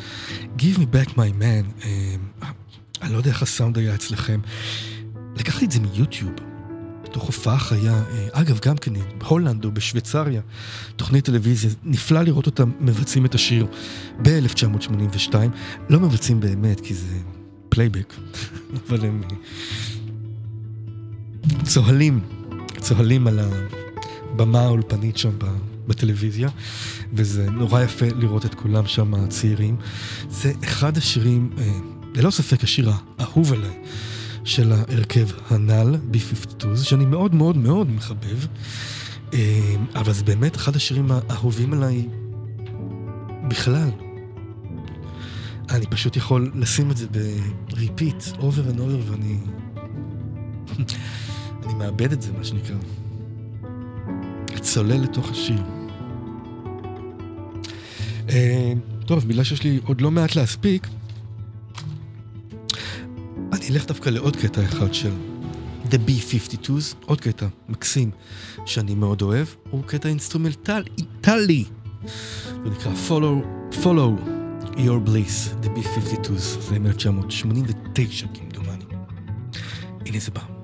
Speaker 3: Give me back my man, אה, אני לא יודע איך הסאונד היה אצלכם. לקחתי את זה מיוטיוב, תוך הופעה חיה, אה, אגב, גם כן בהולנד או בשוויצריה, תוכנית טלוויזיה, נפלא לראות אותם מבצעים את השיר ב-1982. לא מבצעים באמת, כי זה פלייבק, אבל הם אה, צוהלים, צוהלים על הבמה האולפנית שם בטלוויזיה, וזה נורא יפה לראות את כולם שם, הצעירים. זה אחד השירים, אה, ללא ספק השיר האהוב עליי. של ההרכב הנ"ל, B-52, שאני מאוד מאוד מאוד מחבב, אבל זה באמת אחד השירים האהובים עליי בכלל. אני פשוט יכול לשים את זה ב-repeat, over and over, ואני... אני מאבד את זה, מה שנקרא. צולל לתוך השיר. טוב, בגלל שיש לי עוד לא מעט להספיק, אני אלך דווקא לעוד קטע אחד של The B-52's, עוד קטע מקסים שאני מאוד אוהב, הוא קטע אינסטרומנטלי, הוא נקרא Follow, Follow Your Bliss, The B-52's, זה מ-1989 כמדומני. הנה זה בא.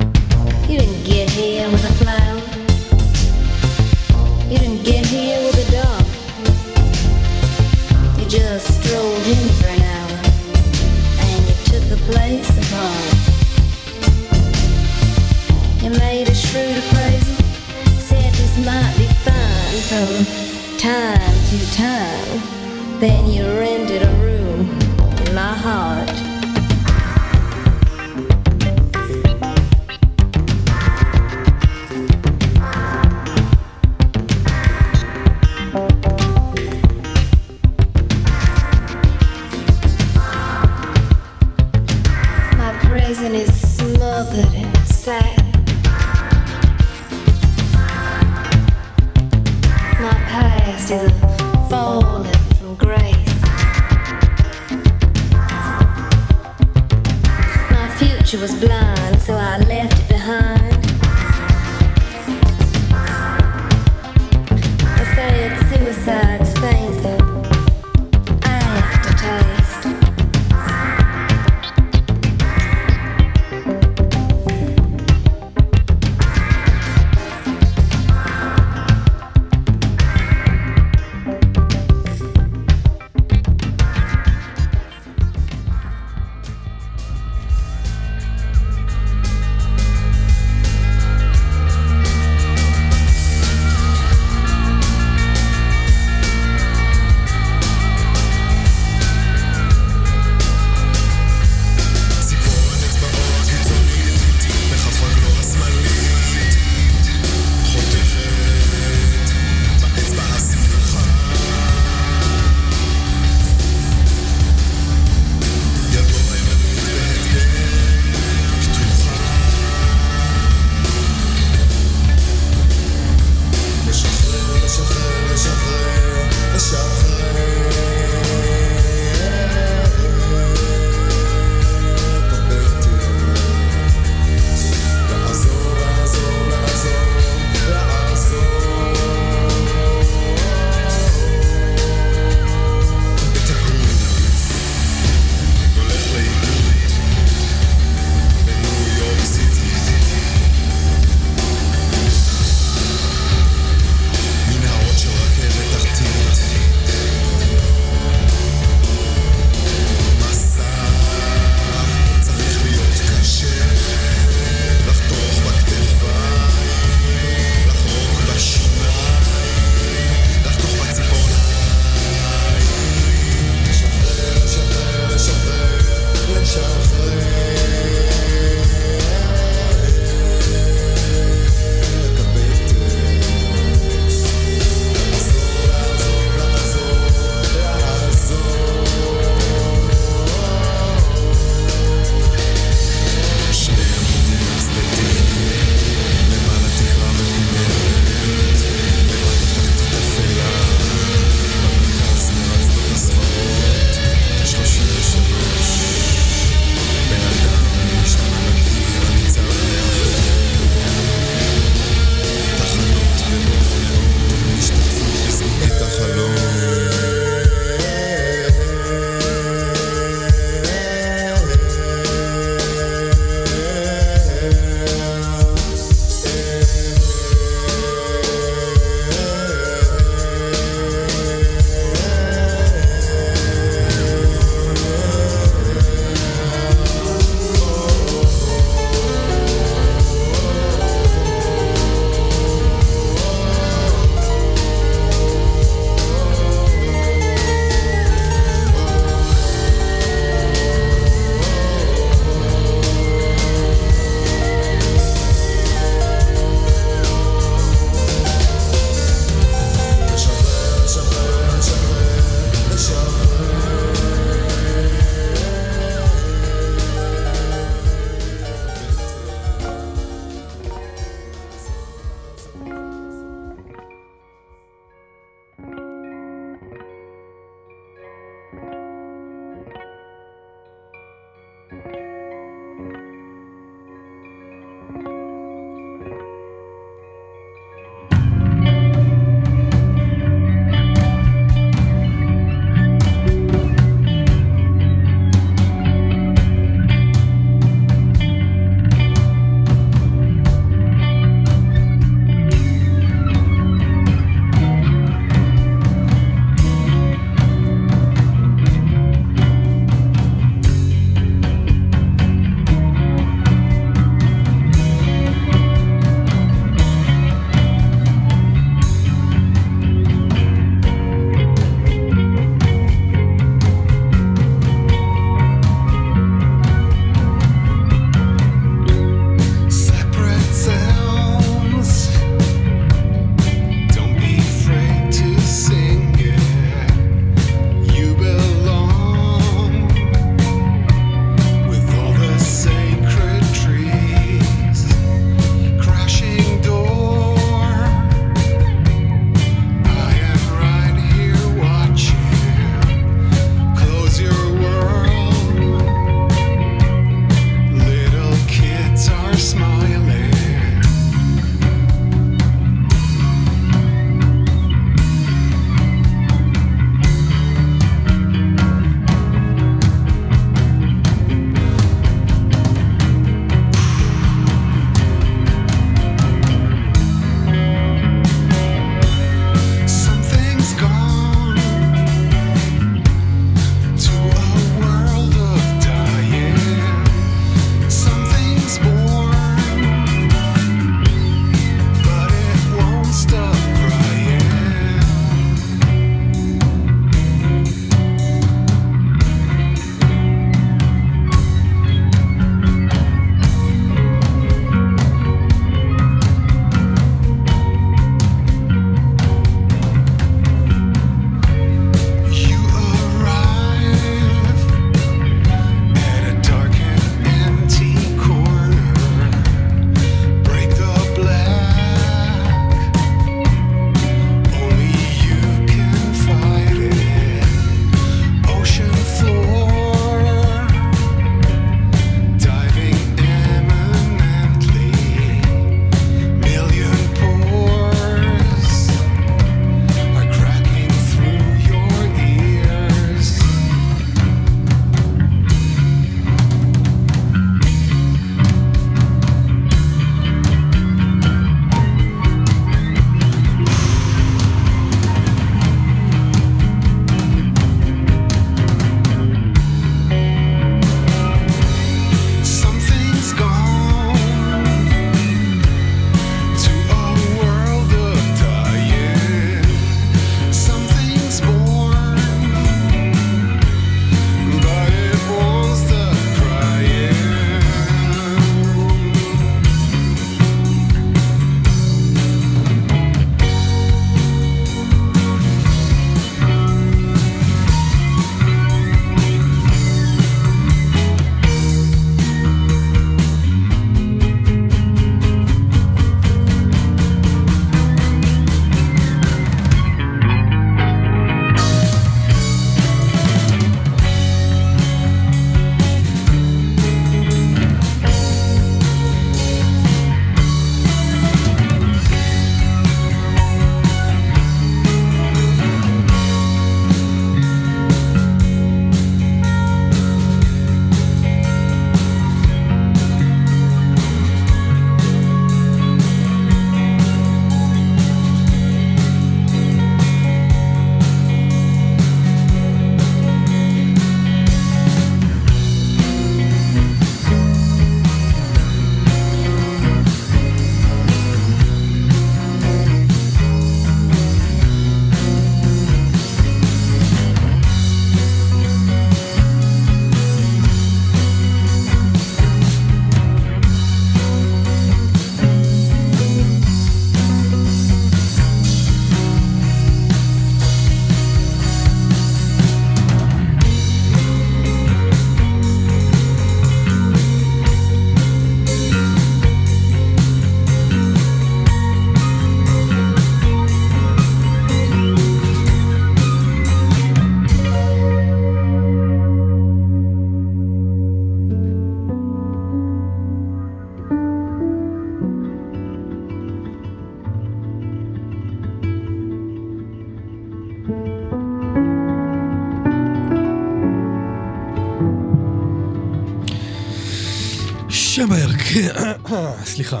Speaker 3: סליחה.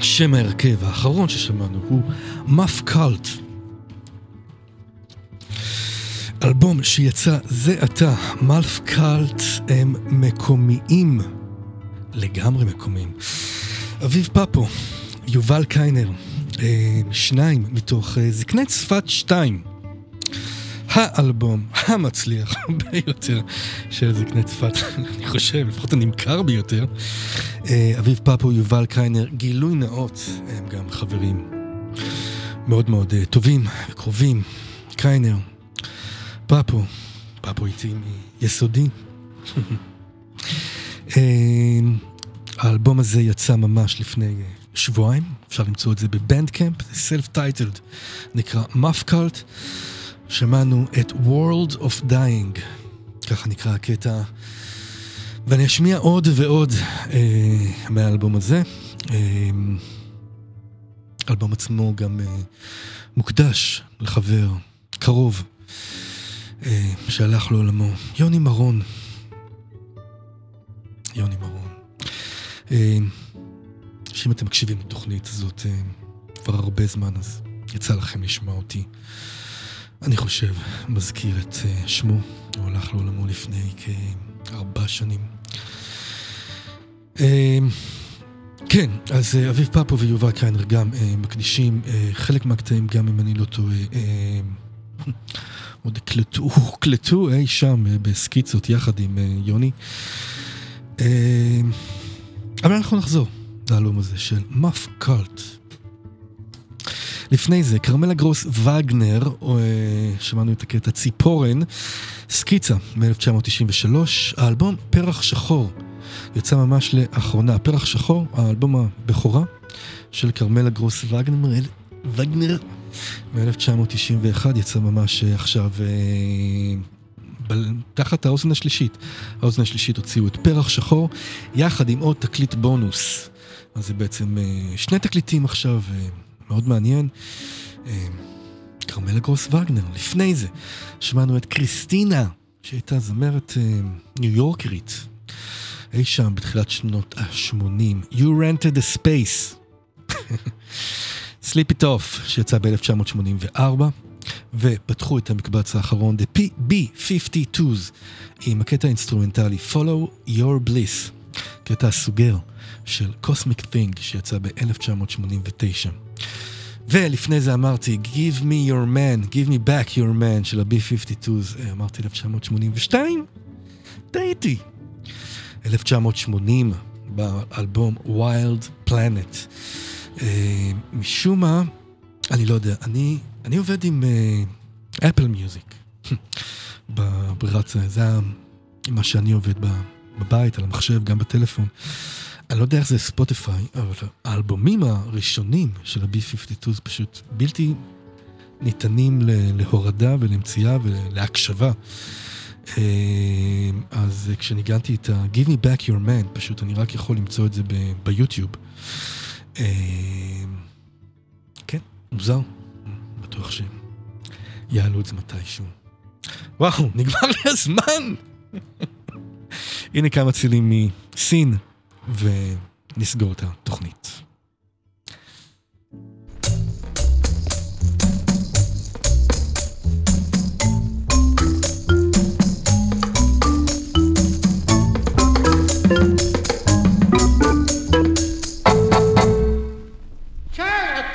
Speaker 3: שם ההרכב האחרון ששמענו הוא מאף קאלט. אלבום שיצא זה עתה, מאף קאלט הם מקומיים, לגמרי מקומיים. אביב פפו, יובל קיינר, אה, שניים מתוך אה, זקני צפת שתיים. האלבום המצליח ביותר של זקני צפת, אני חושב, לפחות הנמכר ביותר. אה, אביב פפו, יובל קיינר, גילוי נאות, הם גם חברים מאוד מאוד אה, טובים וקרובים. קיינר, פפו, פפו איתי מיסודי. אה, האלבום הזה יצא ממש לפני שבועיים, אפשר למצוא את זה בבנדקאמפ, זה self titled, נקרא מפקלט. שמענו את World of Dying, ככה נקרא הקטע, ואני אשמיע עוד ועוד אה, מהאלבום הזה. אה, האלבום עצמו גם אה, מוקדש לחבר קרוב אה, שהלך לעולמו, יוני מרון. יוני מרון. אה, שאם אתם מקשיבים לתוכנית הזאת אה, כבר הרבה זמן, אז יצא לכם לשמוע אותי. אני חושב, מזכיר את uh, שמו, הוא הלך לעולמו לפני כארבע שנים. Uh, כן, אז uh, אביב פפו ויובל קיינר גם מקדישים חלק מהקטעים, גם אם אני לא טועה, עוד הקלטו, הוקלטו אי שם בסקיצות יחד עם יוני. אבל אנחנו נחזור לאלבום הזה של מאף קאלט. לפני זה, כרמלה גרוס וגנר, או, אה, שמענו את הקטע ציפורן, סקיצה מ-1993, האלבום פרח שחור, יצא ממש לאחרונה. פרח שחור, האלבום הבכורה של כרמלה גרוס וגנר, וגנר מ-1991, יצא ממש עכשיו אה, ב- תחת האוזן השלישית. האוזן השלישית הוציאו את פרח שחור, יחד עם עוד תקליט בונוס. אז זה בעצם אה, שני תקליטים עכשיו. מאוד מעניין. אה, כרמלה גרוס וגנר, לפני זה שמענו את קריסטינה, שהייתה זמרת אה, ניו יורקרית, אי שם בתחילת שנות ה-80, You rented a space, Sleep it off, שיצא ב-1984, ופתחו את המקבץ האחרון, The B52's, עם הקטע האינסטרומנטלי Follow Your Bliss, קטע הסוגר של Cosmic Thing, שיצא ב-1989. ולפני זה אמרתי, Give me your man, give me back your man של ה-B52's, אה, אמרתי 1982? טעיתי. 1980, באלבום Wild Planet. אה, משום מה, אני לא יודע, אני, אני עובד עם אפל מיוזיק. בברירת זה, זה מה שאני עובד בבית, על המחשב, גם בטלפון. אני לא יודע איך זה ספוטיפיי, אבל האלבומים הראשונים של ה-B52 זה פשוט בלתי ניתנים להורדה ולמציאה ולהקשבה. אז כשניגנתי את ה-Give me back your man, פשוט אני רק יכול למצוא את זה ביוטיוב. כן, מוזר. בטוח שיעלו את זה מתישהו. וואו, נגמר לי הזמן! הנה כמה צילים מסין. ונסגור את התוכנית.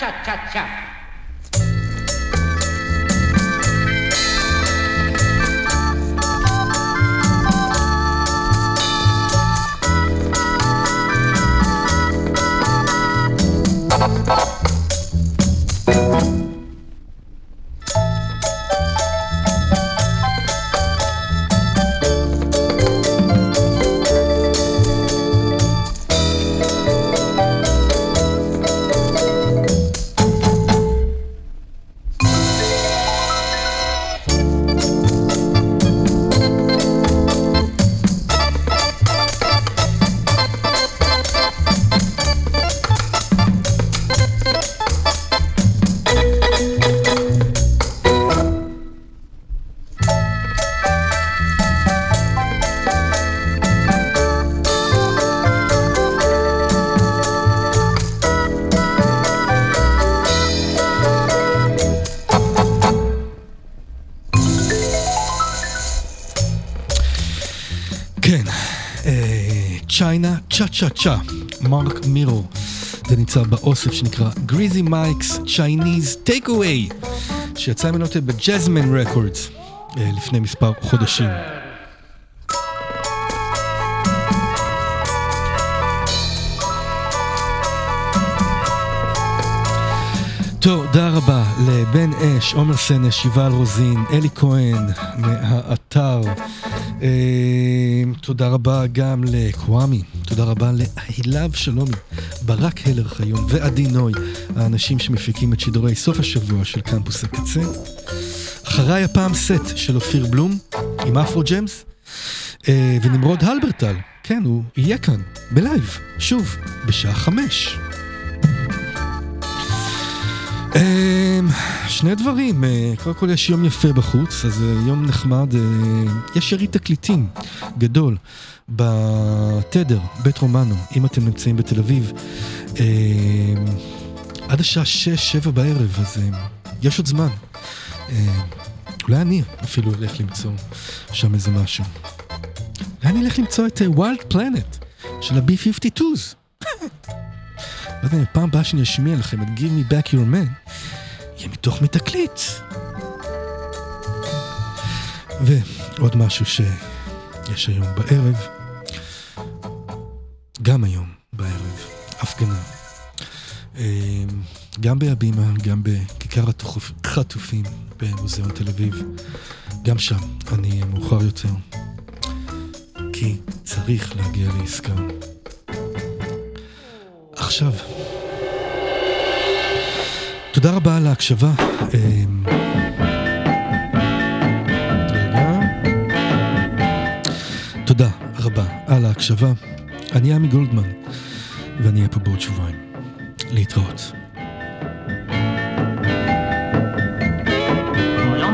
Speaker 3: cha cha cha צ'ה צ'ה, מרק מירו. זה נמצא באוסף שנקרא Greasy Mike's Chinese Takeaway, שיצא ממנו ב Jazzman Records אה, לפני מספר חודשים. תודה רבה לבן אש, עומר סנש, יובל רוזין, אלי כהן מהאתר. אה, תודה רבה גם לקוואמי, תודה רבה להילה אבשלומי, ברק הלר חיון ועדי נוי, האנשים שמפיקים את שידורי סוף השבוע של קמפוס הקצה. אחריי הפעם סט של אופיר בלום עם אפרו Jams, אה, ונמרוד הלברטל, כן, הוא יהיה כאן, בלייב, שוב, בשעה חמש. אמ, שני דברים, אה, קודם כל יש יום יפה בחוץ, אז אה, יום נחמד, אה, יש יריד תקליטים גדול בתדר, בית רומנו, אם אתם נמצאים בתל אביב, אמ, עד השעה 6-7 בערב, אז יש עוד זמן. אמ, אולי אני אפילו אלך למצוא שם איזה משהו. אולי אני אלך למצוא את Wild Planet של ה-B-52's. לא יודע, פעם הבאה שאני אשמיע לכם את Give me back your man, יהיה מתוך מתקליט. ועוד משהו שיש היום בערב, גם היום בערב, הפגנה. אמ, גם בהבימה, גם בכיכר החטופים במוזיאון תל אביב. גם שם אני מאוחר יותר, כי צריך להגיע לעסקה. עכשיו. תודה רבה על ההקשבה. רגע. תודה רבה על ההקשבה. אני עמי גולדמן, ואני אהיה פה בעוד שבועיים. להתראות.
Speaker 8: 我要